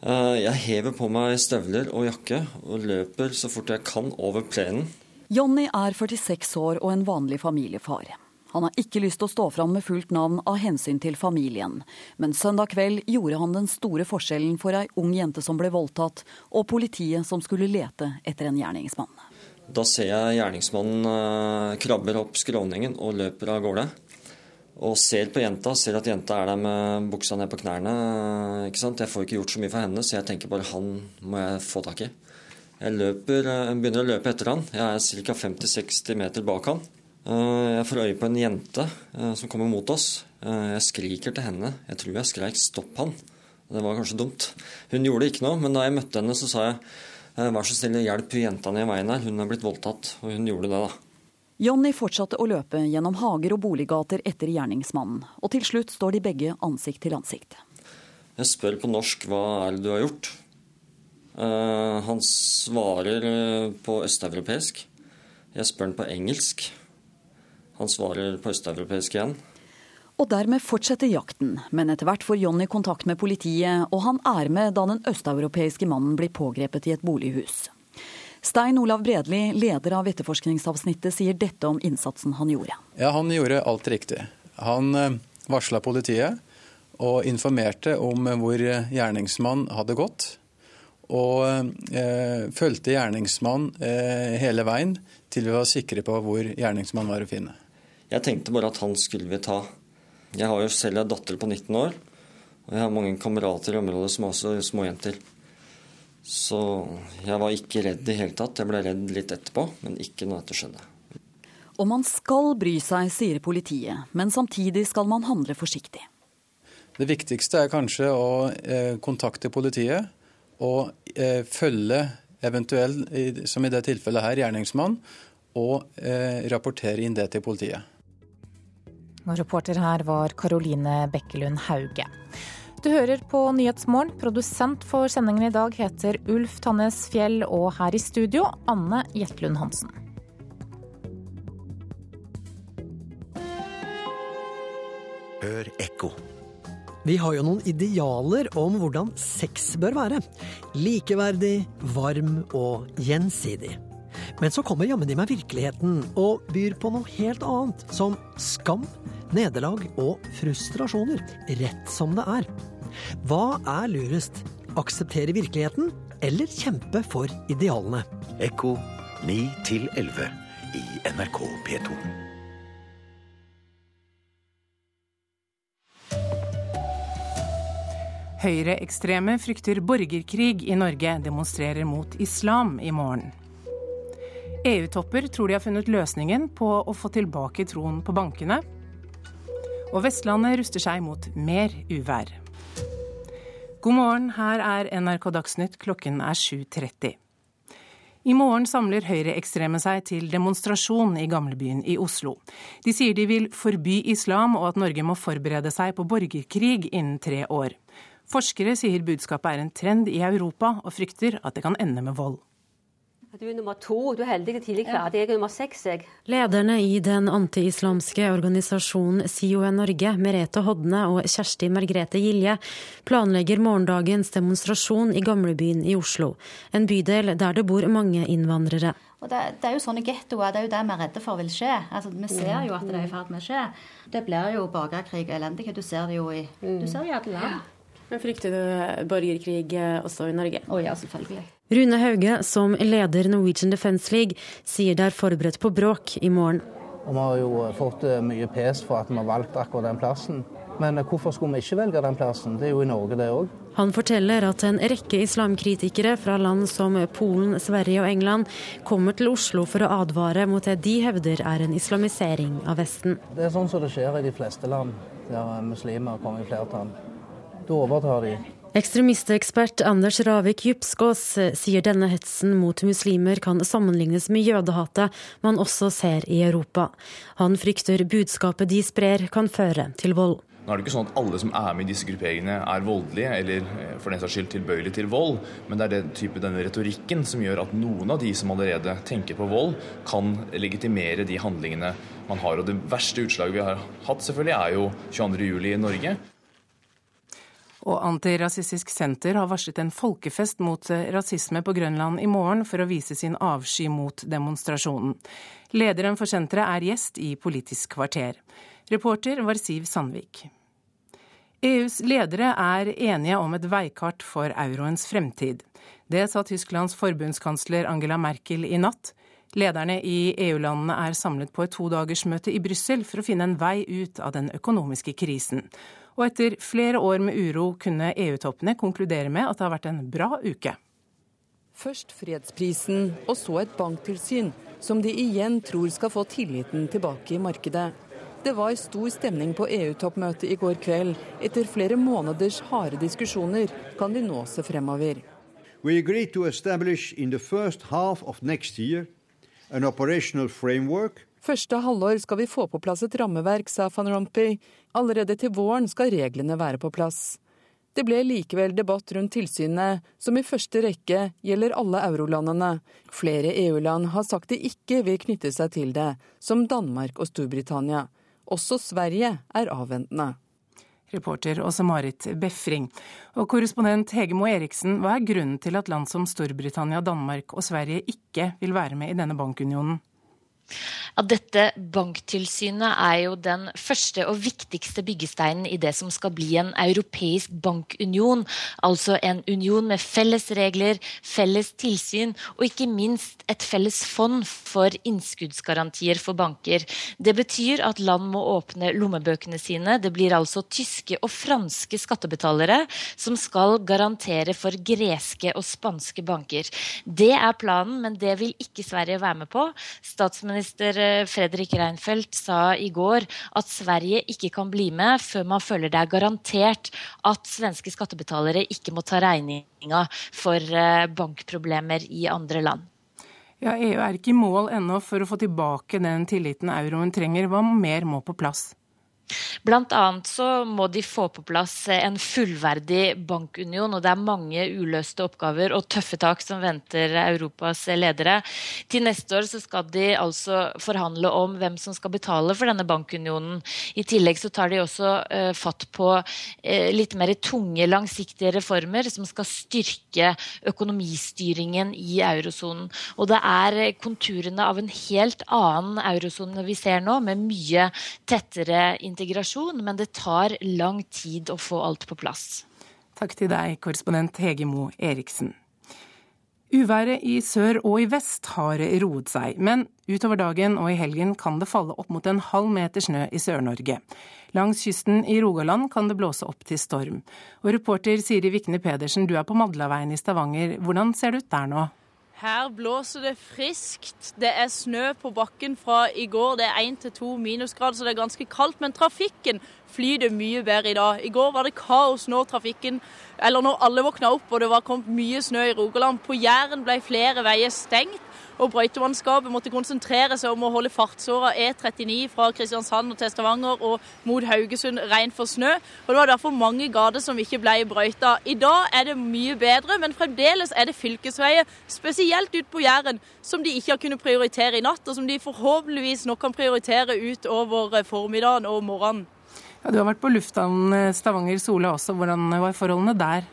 Eh, jeg hever på meg støvler og jakke og løper så fort jeg kan over plenen Jonny er 46 år og en vanlig familiefar. Han har ikke lyst til å stå fram med fullt navn av hensyn til familien, men søndag kveld gjorde han den store forskjellen for ei ung jente som ble voldtatt, og politiet som skulle lete etter en gjerningsmann. Da ser jeg gjerningsmannen uh, krabber opp skråningen og løper av gårde. Og ser på jenta, ser at jenta er der med buksa ned på knærne. sant? Jeg får ikke gjort så mye for henne, så jeg tenker bare han må jeg få tak i. Jeg løper, jeg begynner å løpe etter han. Jeg er ca. 50-60 meter bak han. Eh, jeg får øye på en jente eh, som kommer mot oss. Jeg skriker til henne. Jeg tror jeg skreik 'stopp han'. Det var kanskje dumt. Hun gjorde ikke noe, men da jeg møtte henne, så sa jeg 'vær så snill, hjelp jenta ned veien her'. Hun er blitt voldtatt. Og hun gjorde det, da. Jonny fortsatte å løpe gjennom hager og boliggater etter gjerningsmannen, og til slutt står de begge ansikt til ansikt. Jeg spør på norsk 'hva er det du har gjort'? Uh, han svarer uh, på østeuropeisk. Jeg spør han på engelsk. Han svarer på østeuropeisk igjen. Og dermed fortsetter jakten, men etter hvert får Johnny kontakt med politiet, og han er med da den østeuropeiske mannen blir pågrepet i et bolighus. Stein Olav Bredli, leder av etterforskningsavsnittet, sier dette om innsatsen han gjorde. Ja, Han gjorde alt riktig. Han eh, varsla politiet og informerte om hvor gjerningsmannen hadde gått og eh, fulgte gjerningsmann eh, hele veien til vi var sikre på hvor gjerningsmann var å finne. Jeg tenkte bare at han skulle vi ta. Jeg har jo selv en datter på 19 år, og jeg har mange kamerater i området som er også småjenter. Så jeg var ikke redd i det hele tatt. Jeg ble redd litt etterpå, men ikke når dette skjedde. Og man skal bry seg, sier politiet, men samtidig skal man handle forsiktig. Det viktigste er kanskje å eh, kontakte politiet å eh, følge eventuelt, som i det tilfellet her, gjerningsmann, og eh, rapportere inn det til politiet. Og reporter her var Karoline Bekkelund Hauge. Du hører på Nyhetsmorgen. Produsent for sendingen i dag heter Ulf Tannes Fjell, og her i studio Anne Jetlund Hansen. Hør ekko. Vi har jo noen idealer om hvordan sex bør være. Likeverdig, varm og gjensidig. Men så kommer jammen i meg virkeligheten og byr på noe helt annet, som skam, nederlag og frustrasjoner, rett som det er. Hva er lurest? Akseptere virkeligheten eller kjempe for idealene? Ekko 9 11 i NRK P2. Høyreekstreme frykter borgerkrig i Norge, demonstrerer mot islam i morgen. EU-topper tror de har funnet løsningen på å få tilbake troen på bankene. Og Vestlandet ruster seg mot mer uvær. God morgen, her er NRK Dagsnytt, klokken er 7.30. I morgen samler høyreekstreme seg til demonstrasjon i gamlebyen i Oslo. De sier de vil forby islam, og at Norge må forberede seg på borgerkrig innen tre år. Forskere sier budskapet er en trend i Europa, og frykter at det kan ende med vold. Du er nummer to. Du er heldig og tidlig ferdig. Jeg er nummer seks, jeg. Lederne i den antiislamske organisasjonen SION Norge, Merete Hodne og Kjersti Margrethe Gilje, planlegger morgendagens demonstrasjon i gamlebyen i Oslo. En bydel der det bor mange innvandrere. Og det, det, er jo sånne gettoer. Det er jo det vi er redde for vil skje. Altså, vi ser jo at det er i ferd med å skje. Det blir jo borgerkrig og elendighet. Du ser det jo i, du ser det i alle land. Men Frykter du borgerkrig eh, også i Norge? Å oh, ja, selvfølgelig. Rune Hauge, som leder Norwegian Defence League, sier det er forberedt på bråk i morgen. Og Vi har jo eh, fått eh, mye pes for at vi har valgt akkurat den plassen. Men hvorfor skulle vi ikke velge den plassen? Det er jo i Norge, det òg. Han forteller at en rekke islamkritikere fra land som Polen, Sverige og England kommer til Oslo for å advare mot det de hevder er en islamisering av Vesten. Det er sånn som det skjer i de fleste land der muslimer kommer i flertall. Da overtar de. Ekstremistekspert Anders Ravik Djupskås eh, sier denne hetsen mot muslimer kan sammenlignes med jødehatet man også ser i Europa. Han frykter budskapet de sprer kan føre til vold. Nå er det ikke sånn at alle som er med i disse grupperingene er voldelige eller eh, for den saks skyld tilbøyelige til vold, men det er den type denne retorikken som gjør at noen av de som allerede tenker på vold, kan legitimere de handlingene man har. Og Det verste utslaget vi har hatt, selvfølgelig, er jo 22.07. i Norge. Og Antirasistisk Senter har varslet en folkefest mot eh, rasisme på Grønland i morgen for å vise sin avsky mot demonstrasjonen. Lederen for senteret er gjest i Politisk kvarter. Reporter var Siv Sandvik. EUs ledere er enige om et veikart for euroens fremtid. Det sa Tysklands forbundskansler Angela Merkel i natt. Lederne i EU-landene er samlet på et todagersmøte i Brussel for å finne en vei ut av den økonomiske krisen. Og etter flere år med uro kunne EU-toppene konkludere med at det har vært en bra uke. Først fredsprisen, og så et banktilsyn, som de igjen tror skal få tilliten tilbake i markedet. Det var stor stemning på EU-toppmøtet i går kveld. Etter flere måneders harde diskusjoner kan de nå se fremover. We agreed to establish in the first half of next year an operational framework Første halvår skal vi få på plass et rammeverk, sa van Rompuy. Allerede til våren skal reglene være på plass. Det ble likevel debatt rundt tilsynet, som i første rekke gjelder alle eurolandene. Flere EU-land har sagt de ikke vil knytte seg til det, som Danmark og Storbritannia. Også Sverige er avventende. Reporter Åse Marit Befring. Og korrespondent Hege Moe Eriksen, hva er grunnen til at land som Storbritannia, Danmark og Sverige ikke vil være med i denne bankunionen? Ja, dette banktilsynet er jo den første og viktigste byggesteinen i det som skal bli en europeisk bankunion. Altså en union med felles regler, felles tilsyn og ikke minst et felles fond for innskuddsgarantier for banker. Det betyr at land må åpne lommebøkene sine. Det blir altså tyske og franske skattebetalere som skal garantere for greske og spanske banker. Det er planen, men det vil ikke Sverige være med på. Statsminister Statsminister eh, Fredrik Reinfeldt sa i går at Sverige ikke kan bli med før man føler det er garantert at svenske skattebetalere ikke må ta regninga for eh, bankproblemer i andre land. Ja, EU er ikke i mål ennå for å få tilbake den tilliten euroen trenger. Hva mer må på plass? Blant annet så må de få på plass en fullverdig bankunion, og det er mange uløste oppgaver og tøffe tak som venter Europas ledere. Til neste år så skal de altså forhandle om hvem som skal betale for denne bankunionen. I tillegg så tar de også uh, fatt på uh, litt mer tunge, langsiktige reformer som skal styrke økonomistyringen i eurosonen. Og det er konturene av en helt annen eurosone vi ser nå, med mye tettere integrasjon integrasjon, men det tar lang tid å få alt på plass. Takk til deg, korrespondent Hege Mo Eriksen. Uværet i sør og i vest har roet seg, men utover dagen og i helgen kan det falle opp mot en halv meter snø i Sør-Norge. Langs kysten i Rogaland kan det blåse opp til storm. Og reporter Siri Vikne Pedersen, du er på Madlaveien i Stavanger. Hvordan ser det ut der nå? Her blåser det friskt. Det er snø på bakken fra i går. Det er 1 to minusgrader, så det er ganske kaldt. Men trafikken flyter mye bedre i dag. I går var det kaos når trafikken Eller når alle våkna opp og det var kommet mye snø i Rogaland. På Jæren ble flere veier stengt og brøytemannskapet måtte konsentrere seg om å holde fartsåra E39 fra Kristiansand til Stavanger og mot Haugesund ren for snø. og Det var derfor mange gater som ikke ble brøyta. I dag er det mye bedre, men fremdeles er det fylkesveier, spesielt ut på Jæren, som de ikke har kunnet prioritere i natt, og som de forhåpentligvis nå kan prioritere utover formiddagen og morgenen. Ja, du har vært på lufthavnen Stavanger-Sola også. Hvordan var forholdene der?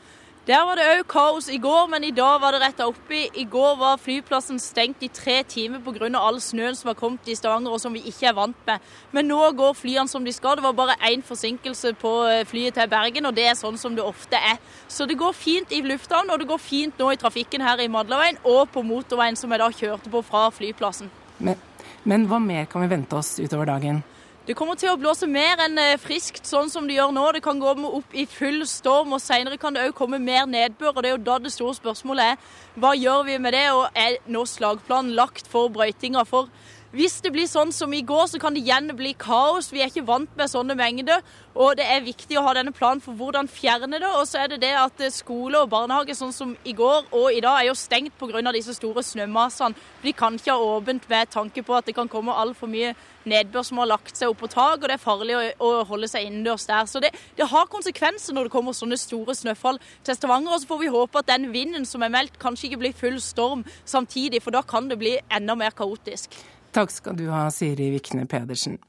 Der var det òg kaos i går, men i dag var det retta opp i. I går var flyplassen stengt i tre timer pga. all snøen som har kommet i Stavanger og som vi ikke er vant med. Men nå går flyene som de skal. Det var bare én forsinkelse på eh, flyet til Bergen, og det er sånn som det ofte er. Så det går fint i lufthavnen, og det går fint nå i trafikken her i Madlaveien og på motorveien som jeg da kjørte på fra flyplassen. Men, men hva mer kan vi vente oss utover dagen? Det kommer til å blåse mer enn eh, friskt, sånn som det gjør nå. Det kan gå opp i full storm, og senere kan det òg komme mer nedbør. og Det er jo da det store spørsmålet er hva gjør vi med det, og er nå slagplanen lagt for brøytinga? For hvis det blir sånn som i går, så kan det igjen bli kaos. Vi er ikke vant med sånne mengder. Og det er viktig å ha denne planen for hvordan fjerne det. Og så er det det at skole og barnehage, sånn som i går og i dag, er jo stengt pga. disse store snømassene. De kan ikke ha åpent med tanke på at det kan komme altfor mye nedbør som har lagt seg opp på tak, og det er farlig å, å holde seg innendørs der. Så det, det, har konsekvenser når det kommer sånne store snøfall til Stavanger. Og så får vi håpe at den vinden som er meldt, kanskje ikke blir full storm samtidig, for da kan det bli enda mer kaotisk. Takk skal du ha, Siri Vikne Pedersen.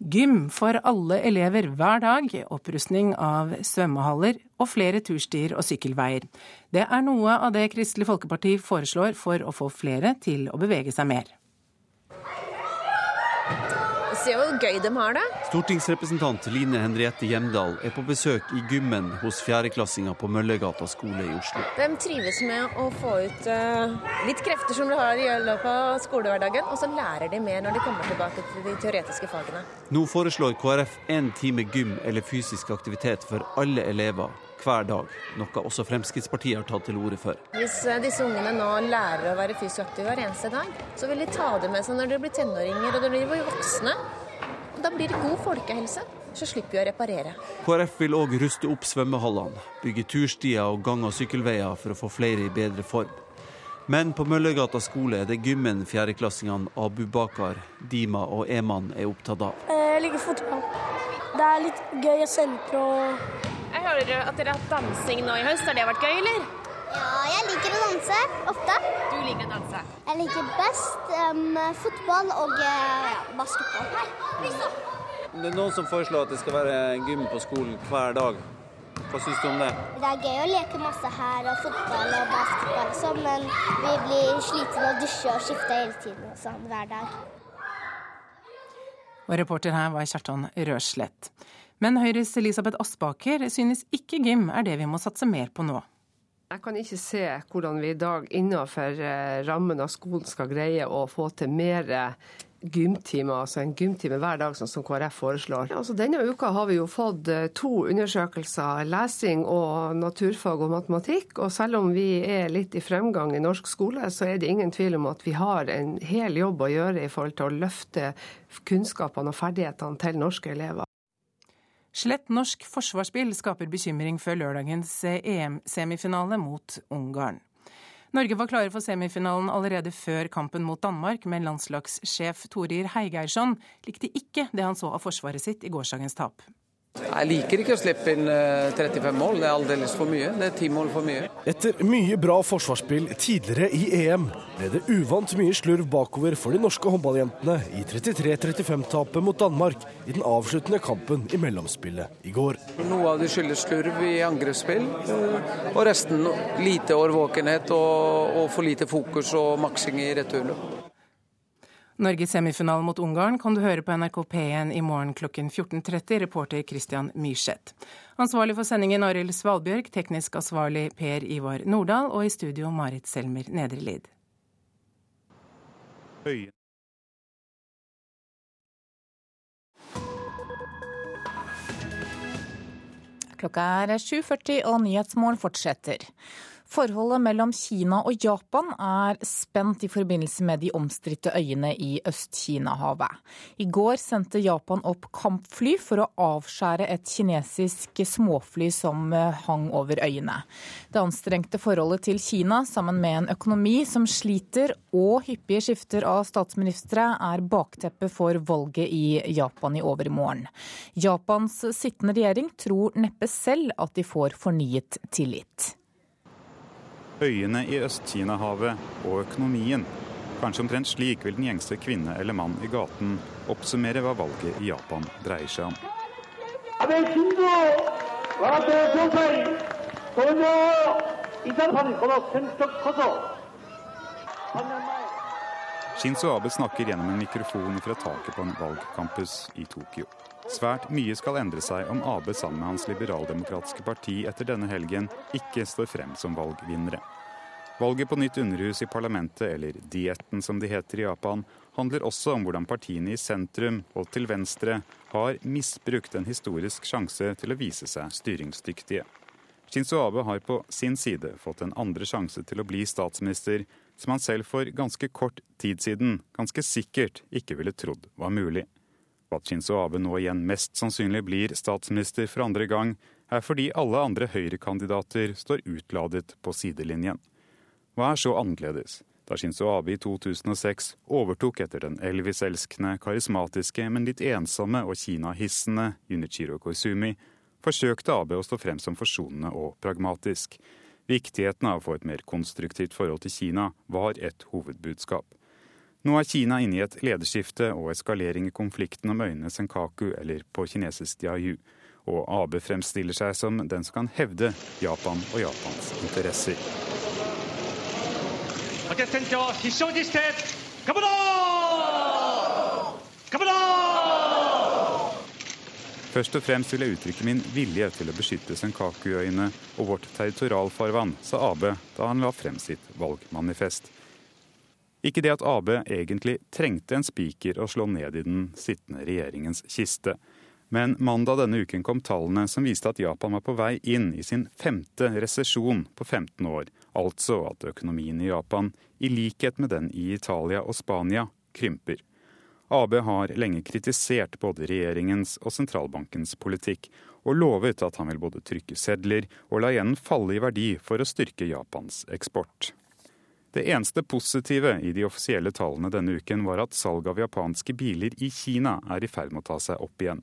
Gym for alle elever hver dag, opprustning av svømmehaller og flere turstier og sykkelveier. Det er noe av det Kristelig Folkeparti foreslår for å få flere til å bevege seg mer. Se hvor gøy de har det. Stortingsrepresentant Line Henriette Hjemdal er på besøk i gymmen hos fjerdeklassinger på Møllergata skole i Oslo. De trives med å få ut uh, litt krefter som de har i løpet av skolehverdagen, og så lærer de mer når de kommer tilbake til de teoretiske fagene. Nå foreslår KrF én time gym eller fysisk aktivitet for alle elever hver dag, noe også Fremskrittspartiet har tatt til orde for. Hvis eh, disse ungene nå lærer å være fysisk aktive hver eneste dag, så vil de ta det med seg når de blir tenåringer og når de blir voksne. Da blir det god folkehelse. Så slipper vi å reparere. KrF vil òg ruste opp svømmehallene, bygge turstier og gang- og sykkelveier for å få flere i bedre form. Men på Møllergata skole er det gymmen fjerdeklassingene Abu Bakar, Dima og Eman er opptatt av. Jeg liker fotball. Det er litt gøy å sende på jeg hører at dere har hatt dansing nå i høst. Har det vært gøy, eller? Ja, jeg liker å danse. Ofte. Du liker å danse? Jeg liker best um, fotball og uh, basketball. Her. Det er noen som foreslår at det skal være gym på skolen hver dag. Hva syns du om det? Det er gøy å leke masse her, og fotball og basketball sånn, men vi blir slitne av å dusje og skifte hele tiden og sånn hver dag. Og reporter her var Kjartan Røslett. Men Høyres Elisabeth Aspaker synes ikke gym er det vi må satse mer på nå. Jeg kan ikke se hvordan vi i dag innenfor eh, rammen av skolen skal greie å få til mer gymtime, altså en gymtime hver dag, sånn som KrF foreslår. Altså, denne uka har vi jo fått eh, to undersøkelser, lesing og naturfag og matematikk. Og selv om vi er litt i fremgang i norsk skole, så er det ingen tvil om at vi har en hel jobb å gjøre i forhold til å løfte kunnskapene og ferdighetene til norske elever. Slett norsk forsvarsspill skaper bekymring før lørdagens EM-semifinale mot Ungarn. Norge var klare for semifinalen allerede før kampen mot Danmark, men landslagssjef Torir Heigeirsson likte ikke det han så av forsvaret sitt i gårsdagens tap. Jeg liker ikke å slippe inn 35 eh, mål, det er aldeles for mye. Det er ti mål for mye. Etter mye bra forsvarsspill tidligere i EM ble det uvant mye slurv bakover for de norske håndballjentene i 33-35-tapet mot Danmark i den avsluttende kampen i mellomspillet i går. Noe av det skyldes slurv i angrepsspill, eh, og resten lite årvåkenhet og, og for lite fokus og maksing i returløp. Norges semifinale mot Ungarn kan du høre på NRK P1 i morgen klokken 14.30. Reporter Christian Myrseth. Ansvarlig for sendingen Arild Svalbjørg, teknisk ansvarlig Per Ivar Nordahl og i studio Marit Selmer Nedrelid. Klokka er 7.40 og Nyhetsmorgen fortsetter. Forholdet mellom Kina og Japan er spent i forbindelse med de omstridte øyene i Øst-Kina-havet. I går sendte Japan opp kampfly for å avskjære et kinesisk småfly som eh, hang over øyene. Det anstrengte forholdet til Kina, sammen med en økonomi som sliter og hyppige skifter av statsministre, er bakteppet for valget i Japan i overmorgen. Japans sittende regjering tror neppe selv at de får fornyet tillit øyene i Øst-Kina-havet og økonomien. Kanskje omtrent slik vil den gjengse kvinne eller mann i gaten oppsummere hva valget i Japan dreier seg om. Shinzo Abe snakker gjennom en mikrofon fra taket på en valgcampus i Tokyo. Svært mye skal endre seg om Abe sammen med hans liberaldemokratiske parti etter denne helgen ikke står frem som valgvinnere. Valget på nytt underhus i parlamentet, eller dietten som de heter i Japan, handler også om hvordan partiene i sentrum og til venstre har misbrukt en historisk sjanse til å vise seg styringsdyktige. Shinzo Abe har på sin side fått en andre sjanse til å bli statsminister, som han selv for ganske kort tid siden ganske sikkert ikke ville trodd var mulig. At Shinzo Abe nå igjen mest sannsynlig blir statsminister for andre gang, er fordi alle andre høyrekandidater står utladet på sidelinjen. Hva er så annerledes? Da Shinzo Abe i 2006 overtok etter den Elvis-elskende, karismatiske, men litt ensomme og Kina-hissende Yunichiro Koizumi, forsøkte Abe å stå frem som forsonende og pragmatisk. Viktigheten av å få et mer konstruktivt forhold til Kina var et hovedbudskap. Nå er Kina inne i et lederskifte og eskalering i konflikten om øyene Senkaku, eller på kinesisk Diayu. Og Abe fremstiller seg som den som kan hevde Japan og Japans interesser. Først og fremst vil jeg uttrykke min vilje til å beskytte Senkaku-øyene og vårt territorialfarvann, sa Abe da han la frem sitt valgmanifest. Ikke det at Ap egentlig trengte en spiker å slå ned i den sittende regjeringens kiste. Men mandag denne uken kom tallene som viste at Japan var på vei inn i sin femte resesjon på 15 år. Altså at økonomien i Japan, i likhet med den i Italia og Spania, krymper. AB har lenge kritisert både regjeringens og sentralbankens politikk, og lovet at han vil både trykke sedler og la igjen falle i verdi for å styrke Japans eksport. Det eneste positive i de offisielle tallene denne uken var at salget av japanske biler i Kina er i ferd med å ta seg opp igjen.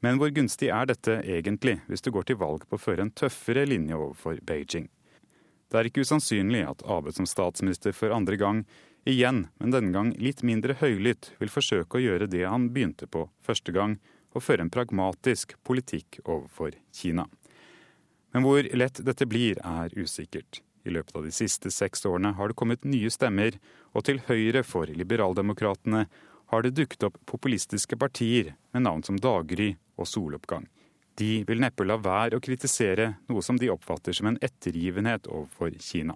Men hvor gunstig er dette egentlig, hvis du går til valg på å føre en tøffere linje overfor Beijing? Det er ikke usannsynlig at Abe som statsminister for andre gang, igjen, men denne gang litt mindre høylytt, vil forsøke å gjøre det han begynte på første gang, å føre en pragmatisk politikk overfor Kina. Men hvor lett dette blir, er usikkert. I løpet av de siste seks årene har det kommet nye stemmer, og til høyre for liberaldemokratene har det dukket opp populistiske partier med navn som Daggry og Soloppgang. De vil neppe la være å kritisere noe som de oppfatter som en ettergivenhet overfor Kina.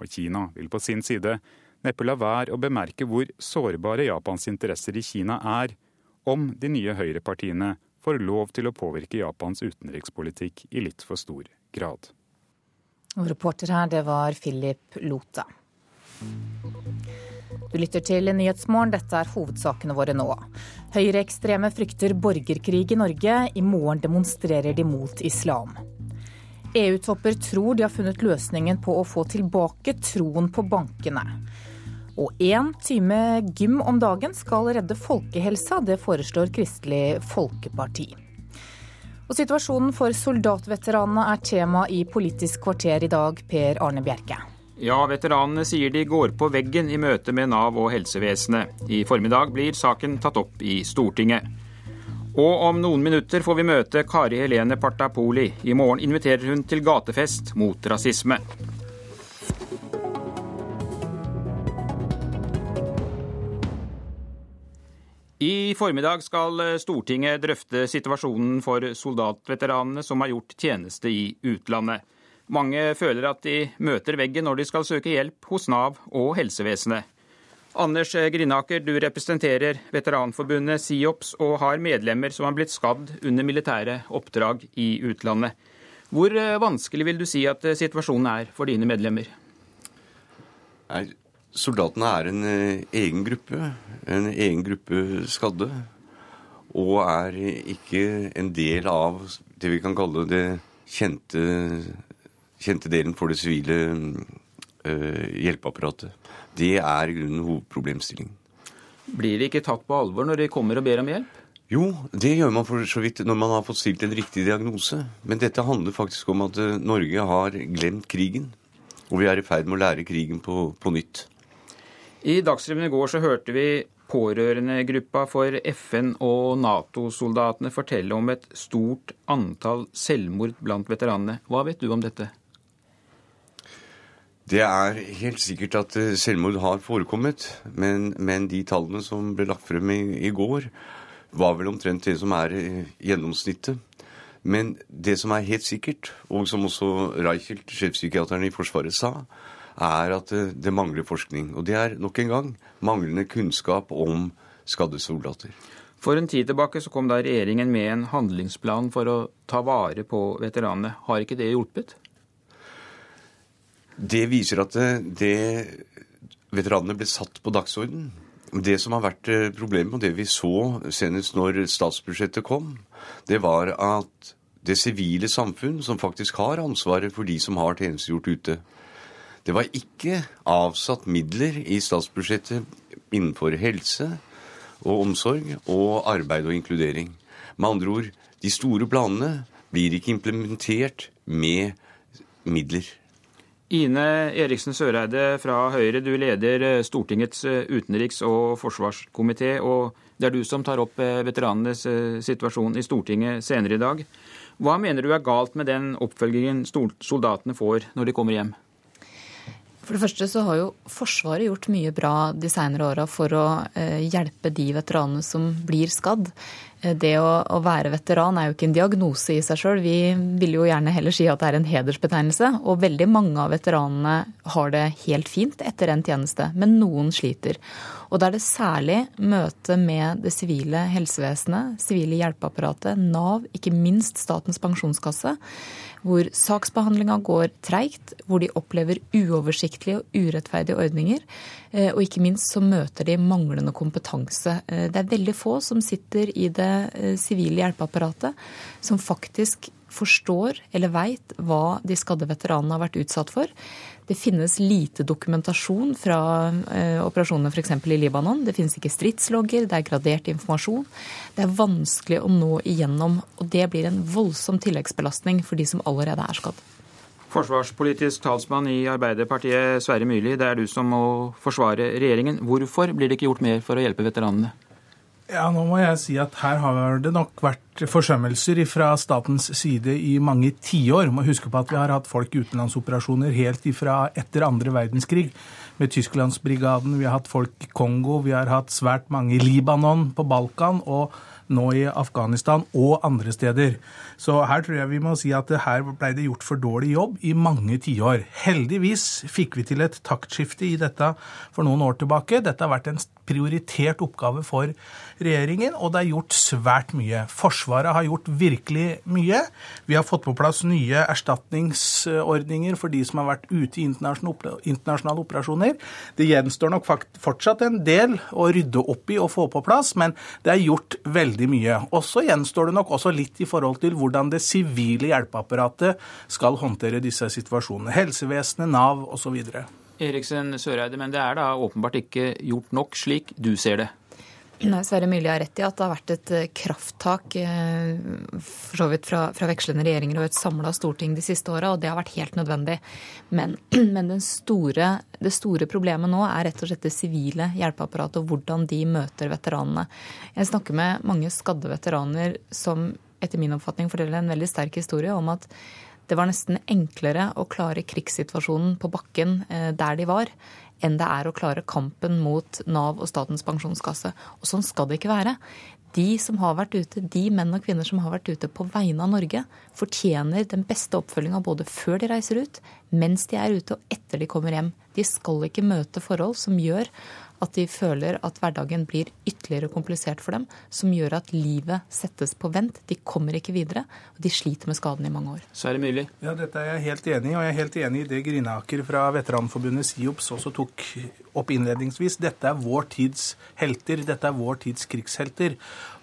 Og Kina vil på sin side neppe la være å bemerke hvor sårbare Japans interesser i Kina er, om de nye høyrepartiene får lov til å påvirke Japans utenrikspolitikk i litt for stor grad. Og reporter her, det var Philip Lota. Du lytter til Nyhetsmorgen, dette er hovedsakene våre nå. Høyreekstreme frykter borgerkrig i Norge. I morgen demonstrerer de mot islam. EU-topper tror de har funnet løsningen på å få tilbake troen på bankene. Og én time gym om dagen skal redde folkehelsa, det foreslår Kristelig Folkeparti. Og Situasjonen for soldatveteranene er tema i Politisk kvarter i dag, Per Arne Bjerke. Ja, veteranene sier de går på veggen i møte med Nav og helsevesenet. I formiddag blir saken tatt opp i Stortinget. Og om noen minutter får vi møte Kari Helene Partapoli. I morgen inviterer hun til gatefest mot rasisme. I formiddag skal Stortinget drøfte situasjonen for soldatveteranene som har gjort tjeneste i utlandet. Mange føler at de møter veggen når de skal søke hjelp hos Nav og helsevesenet. Anders Grinaker, du representerer Veteranforbundet SIOPS og har medlemmer som har blitt skadd under militære oppdrag i utlandet. Hvor eh, vanskelig vil du si at eh, situasjonen er for dine medlemmer? Nei, Soldatene er en eh, egen gruppe, en egen gruppe skadde. Og er ikke en del av det vi kan kalle det kjente kjente delen for det sivile uh, hjelpeapparatet. Det er i grunnen hovedproblemstillingen. Blir de ikke tatt på alvor når de kommer og ber om hjelp? Jo, det gjør man for så vidt når man har fått stilt en riktig diagnose. Men dette handler faktisk om at uh, Norge har glemt krigen. Og vi er i ferd med å lære krigen på, på nytt. I Dagsrevyen i går så hørte vi pårørendegruppa for FN- og Nato-soldatene fortelle om et stort antall selvmord blant veteranene. Hva vet du om dette? Det er helt sikkert at eh, selvmord har forekommet, men, men de tallene som ble lagt frem i, i, går, var vel omtrent det som er eh, gjennomsnittet. Men det som er helt sikkert, og som også Reichelt, sjefpsykiateren i Forsvaret, sa, er at det, mangler forskning. Og det er nok en gang manglende kunnskap om skadde soldater. For en tid tilbake så kom da regjeringen med en handlingsplan for å ta vare på veteranene. Har ikke det hjulpet? Det viser at det, det veteranene ble satt på dagsorden. Det som har vært eh, problemet, og det vi så senest når statsbudsjettet kom, det var at det sivile samfunn, som faktisk har ansvaret for de som har tjenestegjort ute, det var ikke avsatt midler i statsbudsjettet innenfor helse og omsorg og arbeid og inkludering. Med andre ord, de store planene blir ikke implementert med midler. Ine Eriksen Søreide fra Høyre, du leder eh, Stortingets eh, utenriks- og forsvarskomité. Og det er du som tar opp eh, veteranenes situasjon i Stortinget senere i dag. Hva mener du er galt med den oppfølgingen soldatene får når de kommer hjem? For det første så har jo Forsvaret gjort mye bra de senere åra for å hjelpe de veteranene som blir skadd. Eh, det å, være veteran er jo ikke en diagnose i seg sjøl. Vi vil jo gjerne heller si at det er en hedersbetegnelse. Og veldig mange av veteranene har det helt fint etter en tjeneste, men noen sliter. Og da er det særlig møtet med det sivile helsevesenet, sivile hjelpeapparatet, Nav, ikke minst Statens pensjonskasse, hvor saksbehandlinga går treigt, hvor de opplever uoversiktlige og urettferdige ordninger. Eh, og ikke minst så møter de manglende kompetanse. Eh, det er veldig få som sitter i det eh, sivile hjelpeapparatet som faktisk forstår eller veit hva de skadde veteranene har vært utsatt for. Det finnes lite dokumentasjon fra eh, operasjonene f.eks. i Libanon. Det finnes ikke stridslogger, det er gradert informasjon. Det er vanskelig å nå igjennom, og det blir en voldsom tilleggsbelastning for de som allerede er skadd. Forsvarspolitisk talsmann i Arbeiderpartiet, Sverre Myrli, det er du som må forsvare regjeringen. Hvorfor blir det ikke gjort mer for å hjelpe veteranene? Ja, nå må jeg si at her har det nok vært forsømmelser fra statens side i mange tiår. Må huske på at vi har hatt folk i utenlandsoperasjoner helt ifra etter andre verdenskrig. Med Tysklandsbrigaden, vi har hatt folk i Kongo, vi har hatt svært mange i Libanon, på Balkan. Og nå i Afghanistan og andre steder. Så her tror jeg vi må si at her ble det gjort for dårlig jobb i mange tiår. Heldigvis fikk vi til et taktskifte i dette for noen år tilbake. Dette har vært en prioritert oppgave for regjeringen, og det er gjort svært mye. Forsvaret har gjort virkelig mye. Vi har fått på plass nye erstatningsordninger for de som har vært ute i internasjonale operasjoner. Det gjenstår nok fortsatt en del å rydde opp i og få på plass, men det er gjort veldig mye. Og så gjenstår det nok også litt i forhold til hvordan det sivile hjelpeapparatet skal håndtere disse situasjonene. Helsevesenet, Nav osv. Eriksen Søreide, men det er da åpenbart ikke gjort nok, slik du ser det? Nei, Sverre Myrli har rett i at det har vært et eh, krafttak eh, for så vidt fra, fra vekslende regjeringer og et samla storting de siste åra, og det har vært helt nødvendig. Men, men store, det store problemet nå er rett og slett det sivile hjelpeapparatet og hvordan de møter veteranene. Jeg snakker med mange skadde veteraner som etter min oppfatning forteller en veldig sterk historie om at det var nesten enklere å klare krigssituasjonen på bakken eh, der de var, enn det er å klare kampen mot Nav og Statens pensjonskasse. Og sånn skal det ikke være. De som har vært ute, de menn og kvinner som har vært ute på vegne av Norge, fortjener den beste oppfølginga både før de reiser ut, mens de er ute og etter de kommer hjem. De skal ikke møte forhold som gjør at de føler at hverdagen blir ytterligere komplisert for dem, som gjør at livet settes på vent. De kommer ikke videre, og de sliter med skaden i mange år. Sverre Myrli? Ja, dette er jeg helt enig i, og jeg er helt enig i det Grinaker fra Veteranforbundet SIOPS også tok opp innledningsvis. Dette er vår tids helter, dette er vår tids krigshelter.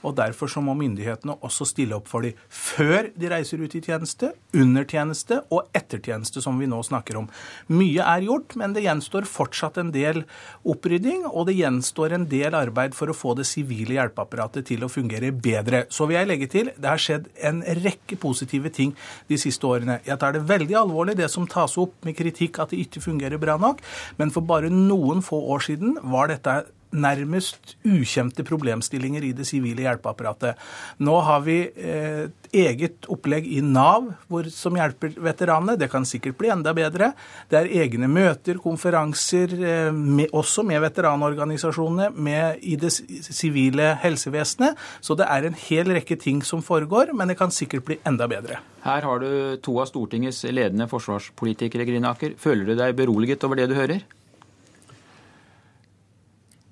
Og Derfor så må myndighetene også stille opp for dem før de reiser ut i tjeneste, under tjeneste og etter tjeneste, som vi nå snakker om. Mye er gjort, men det gjenstår fortsatt en del opprydding, og det gjenstår en del arbeid for å få det sivile hjelpeapparatet til å fungere bedre. Så vil jeg legge til det har skjedd en rekke positive ting de siste årene. Jeg tar det veldig alvorlig, det som tas opp med kritikk at det ikke fungerer bra nok, men for bare noen få år siden var dette nærmest ukjente problemstillinger i det sivile hjelpeapparatet. Nå har vi et eh, eget opplegg i Nav hvor, som hjelper veteranene. Det kan sikkert bli enda bedre. Det er egne møter, konferanser, eh, med, også med veteranorganisasjonene, med i det sivile helsevesenet. Så det er en hel rekke ting som foregår, men det kan sikkert bli enda bedre. Her har du to av Stortingets ledende forsvarspolitikere, Grinaker. Føler du deg beroliget over det du hører?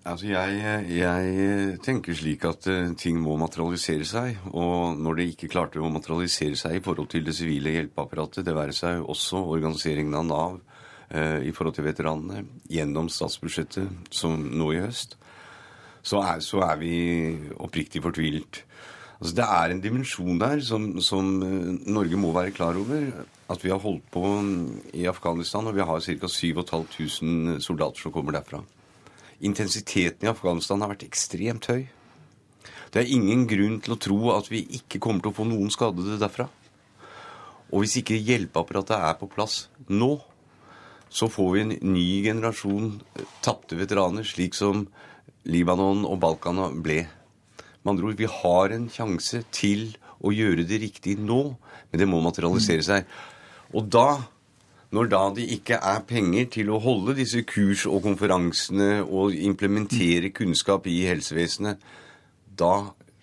Altså jeg, jeg, tenker slik at uh, ting må materialisere seg. Og når det ikke klarte å materialisere seg i forhold til det sivile hjelpeapparatet, det være seg også organiseringen av Nav eh, i forhold til veteranene gjennom statsbudsjettet som nå i høst, så er, så er vi oppriktig fortvilt. Altså Det er en dimensjon der som, som uh, Norge må være klar over. At vi har holdt på i Afghanistan, og vi har ca. 7500 soldater som kommer derfra. Intensiteten i Afghanistan har vært ekstremt høy. Det er ingen grunn til å tro at vi ikke kommer til å få noen skadede derfra. Og hvis ikke hjelpeapparatet er på plass nå, så får vi en ny generasjon tapte veteraner, slik som Libanon og Balkan ble. Med andre ord, vi har en sjanse til å gjøre det riktig nå, men det må materialisere seg. Og da når da det ikke er penger til å holde disse kurs og konferansene og implementere kunnskap i helsevesenet, da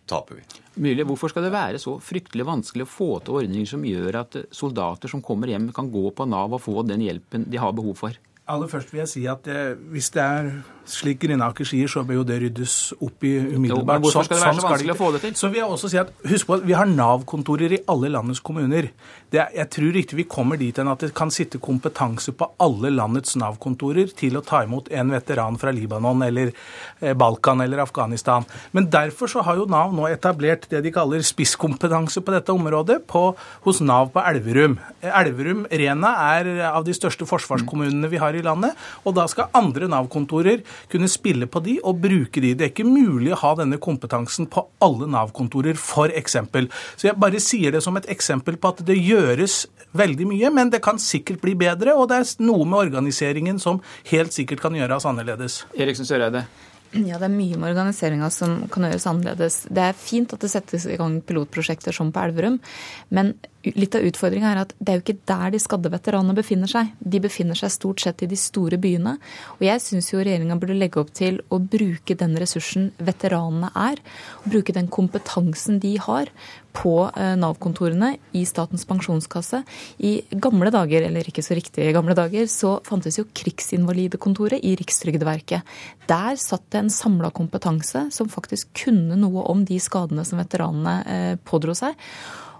taper vi. Myrli, hvorfor skal det være så fryktelig vanskelig å få til ordninger som gjør at soldater som kommer hjem, kan gå på Nav og få den hjelpen de har behov for? Aller først vil jeg si at det, hvis det er slik Grinaker sier, så bør jo det ryddes opp i umiddelbart. Jo, hvorfor skal det være så sånn vanskelig å få det til? Så vil jeg også si at, Husk på at vi har Nav-kontorer i alle landets kommuner. Det, jeg tror ikke vi kommer dit enn at det kan sitte kompetanse på alle landets Nav-kontorer til å ta imot en veteran fra Libanon eller eh, Balkan eller Afghanistan. Men derfor så har jo Nav nå etablert det de kaller spisskompetanse på dette området på, hos Nav på Elverum. Elverum Rena er av de største forsvarskommunene vi har i landet, og da skal andre Nav-kontorer kunne spille på de og bruke de. Det er ikke mulig å ha denne kompetansen på alle Nav-kontorer, f.eks. Så jeg bare sier det som et eksempel på at det gjøres veldig mye, men det kan sikkert bli bedre, og det er noe med organiseringen som helt sikkert kan gjøres annerledes. Eriksen Søreide. Ja, det er mye med organiseringa som kan gjøres annerledes. Det er fint at det settes i gang pilotprosjekter som på Elverum, men litt av utfordringa er at det er jo ikke der de skadde veteranene befinner seg. De befinner seg stort sett i de store byene. Og jeg syns jo regjeringa burde legge opp til å bruke den ressursen veteranene er, og bruke den kompetansen de har på eh, Nav-kontorene i Statens pensjonskasse. I gamle dager, eller ikke så riktig gamle dager, så fantes jo Krigsinvalidekontoret i Rikstrygdeverket. Der satt det en samla kompetanse som faktisk kunne noe om de skadene som veteranene eh, pådro seg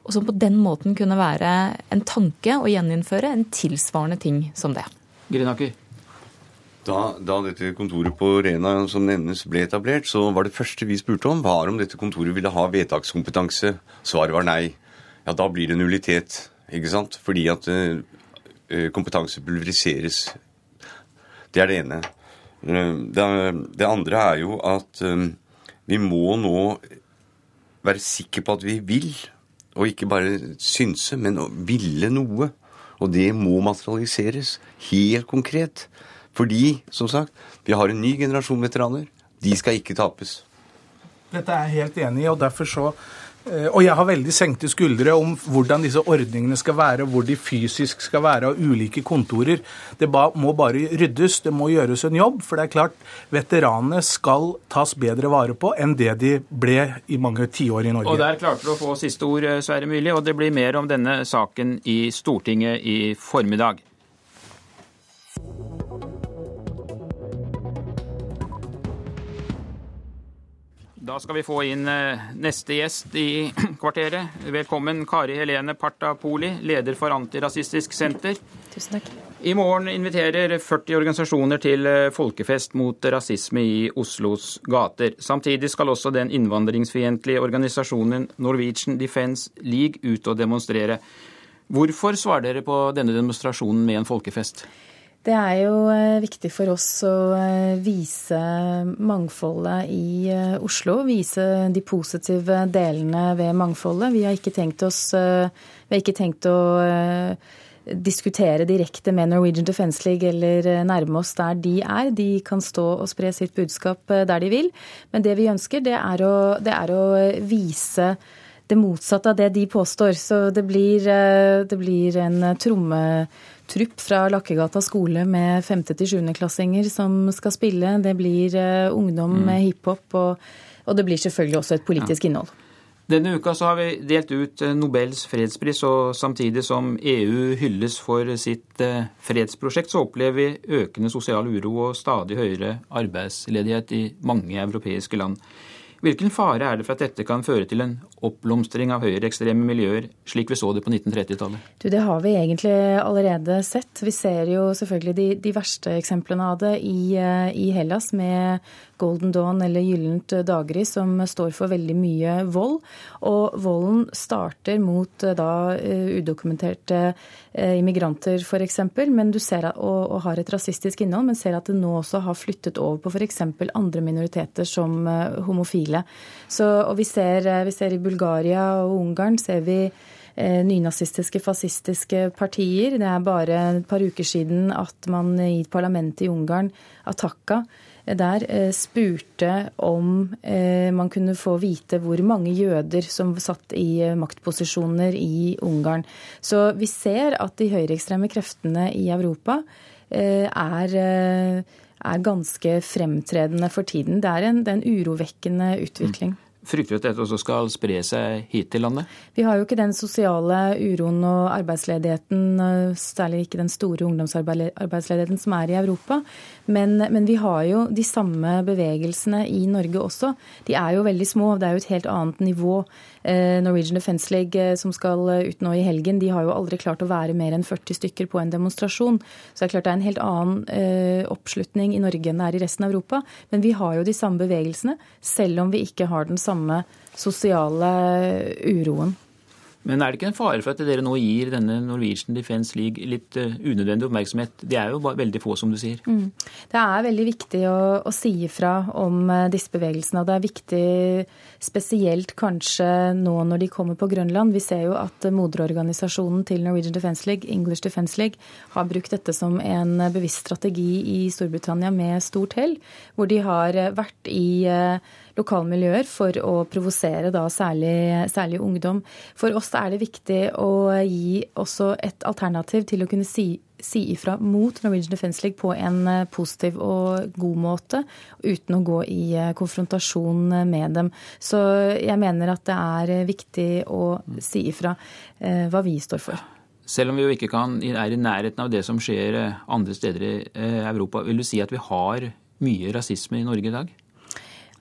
og som på den måten kunne være en tanke å gjeninnføre en tilsvarende ting som det. Grinaker. Da, da, dette kontoret på Rena som nevnes ble etablert, så var det første vi spurte om, var om dette kontoret ville ha vedtakskompetanse. Svaret var nei. Ja, da blir det nullitet, ikke sant? Fordi at uh, kompetanse pulveriseres. Det er det ene. Uh, det, det, andre er jo at um, vi må nå være sikre på at vi vil og ikke bare synse, men å ville noe. Og det må materialiseres helt konkret. Fordi, som sagt, vi har en ny generasjon veteraner. De skal ikke tapes. Dette er jeg helt enig i, og derfor så og jeg har veldig senkte skuldre om hvordan disse ordningene skal være, hvor de fysisk skal være, av ulike kontorer. Det må bare ryddes, det må gjøres en jobb. For det er klart, veteranene skal tas bedre vare på enn det de ble i mange tiår i Norge. Og Der klarte du å få siste ord, eh, Sverre Myrli, og det blir mer om denne saken i Stortinget i formiddag. Da skal vi få inn eh, neste gjest i kvarteret. Velkommen Kari Helene Partapoli, leder for Antirasistisk Senter. Tusen takk. I morgen inviterer 40 organisasjoner til eh, folkefest mot rasisme i Oslos gater. Samtidig skal også den innvandringsfiendtlige organisasjonen Norwegian Defence League ut og demonstrere. Hvorfor svarer dere på denne demonstrasjonen med en folkefest? Det er jo eh, viktig for oss å eh, vise mangfoldet i eh, Oslo. Vise de positive delene ved mangfoldet. Vi har ikke tenkt, oss, har ikke tenkt å diskutere direkte med Norwegian Defence League eller nærme oss der de er. De kan stå og spre sitt budskap der de vil. Men det vi ønsker, det er å, det er å vise det motsatte av det de påstår. Så det blir, det blir en tromme trupp fra Lakkegata skole med 5. til 7. klassinger som skal spille. Det blir uh, ungdom mm. med hiphop, og, og, det blir selvfølgelig også et politisk ja. innhold. Denne uka så har vi delt ut eh, Nobels fredspris, og samtidig som EU hylles for sitt eh, fredsprosjekt, så opplever vi økende sosial uro og stadig høyere arbeidsledighet i mange europeiske land. Hvilken fare er det for at dette kan føre til en oppblomstring av høyreekstreme miljøer, slik vi så det på 1930-tallet? Det har vi egentlig allerede sett. Vi ser jo selvfølgelig de, de verste eksemplene av det i, eh, i Hellas, med Golden Dawn eller Gyllent daggry, som står for veldig mye vold. Og volden starter mot eh, da eh, udokumenterte eh, immigranter f.eks., men du ser og, og har et rasistisk innhold, men ser at det nå også har flyttet over på f.eks. andre minoriteter som homofile. Så, og vi ser, vi ser i Bulgaria og Ungarn ser vi nynazistiske, fascistiske partier. Det er bare et par uker siden at man i parlamentet i Ungarn, Ataka, der eh, spurte om eh, man kunne få vite hvor mange jøder som satt i eh, maktposisjoner i Ungarn. Så vi ser at de høyreekstreme kreftene i Europa er, er ganske fremtredende for tiden. Det er en, det er en urovekkende utvikling. Frykter du at dette også skal spre seg hit til landet? Vi har jo ikke den sosiale uroen og arbeidsledigheten, særlig ikke den store ungdomsarbeidsledigheten som er i Europa. Men, men, vi har jo de samme bevegelsene i Norge også. De er jo veldig små. Det er jo et helt annet nivå. Eh, Norwegian Defence League, eh, som skal ut nå i helgen, de har jo aldri klart å være mer enn 40 stykker på en demonstrasjon. Så det er klart det er en helt annen eh, oppslutning i Norge enn det er i resten av Europa. Men vi har jo de samme bevegelsene, selv om vi ikke har den samme sosiale uroen. Men er det ikke en fare for at dere nå gir denne Norwegian Defence League litt uh, unødvendig oppmerksomhet? De er jo veldig få, som du sier. Mm. Det er veldig viktig å, å si ifra om uh, disse bevegelsene. Og det er viktig spesielt kanskje nå når de kommer på Grønland. Vi ser jo at uh, moderorganisasjonen til Norwegian Defence League, English Defence League, har brukt dette som en bevisst strategi i Storbritannia med stort hell. Hvor de har vært i lokalmiljøer for å provosere da særlig, særlig ungdom. For oss er det viktig å gi også et alternativ til å kunne si si ifra mot Norwegian Defence League på en eh, positiv og god måte, uten å gå i eh, konfrontasjon med dem. Så jeg mener at det er viktig å si ifra hva vi står for. Selv om vi jo ikke kan, er i nærheten av det som skjer andre steder i Europa, vil du si at vi har mye rasisme i Norge i dag?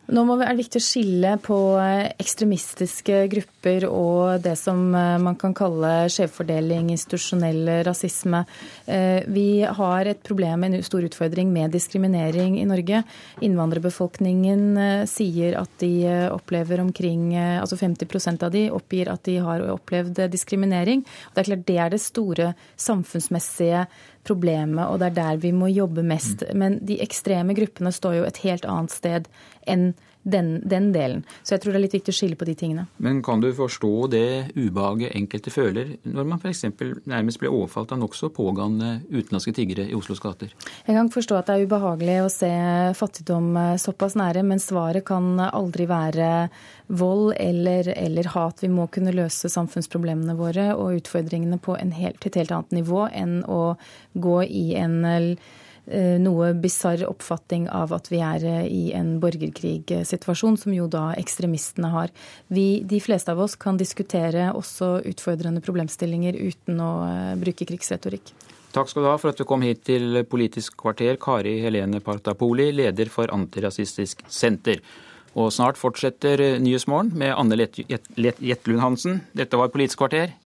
Nå må, er det viktig å skille på eh, ekstremistiske grupper og det som eh, man kan kalle skjevfordeling, institusjonell rasisme. Eh, vi har et problem, en stor utfordring med diskriminering i Norge. Innvandrerbefolkningen sier at de opplever omkring altså 50% av de oppgir at de har opplevd diskriminering. Det er klart det er det store samfunnsmessige problemet, og det er der vi må jobbe mest. Mm. Men de ekstreme gruppene står jo et helt annet sted enn den, den, delen. Så jeg tror det er litt viktig å skille på de tingene. Men kan du forstå det ubehaget enkelte føler når man f.eks. nærmest blir overfalt av nokså pågående utenlandske tiggere i Oslos gater? Jeg kan forstå at det er ubehagelig å se fattigdom eh, såpass nære, men svaret kan aldri være vold eller, eller hat. Vi må kunne løse samfunnsproblemene våre og utfordringene på helt, et helt annet nivå enn å gå i en noe bisarr oppfatning av at vi er eh, i en borgerkrigssituasjon, som jo da ekstremistene har. Vi, de fleste av oss kan diskutere også utfordrende problemstillinger uten å eh, bruke krigsretorikk. Takk skal du ha for at du kom hit til Politisk kvarter, Kari Helene Partapoli, leder for Antirasistisk Senter. Og snart fortsetter Nyhetsmorgen med Anne Jetlund Hansen. Dette var Politisk kvarter.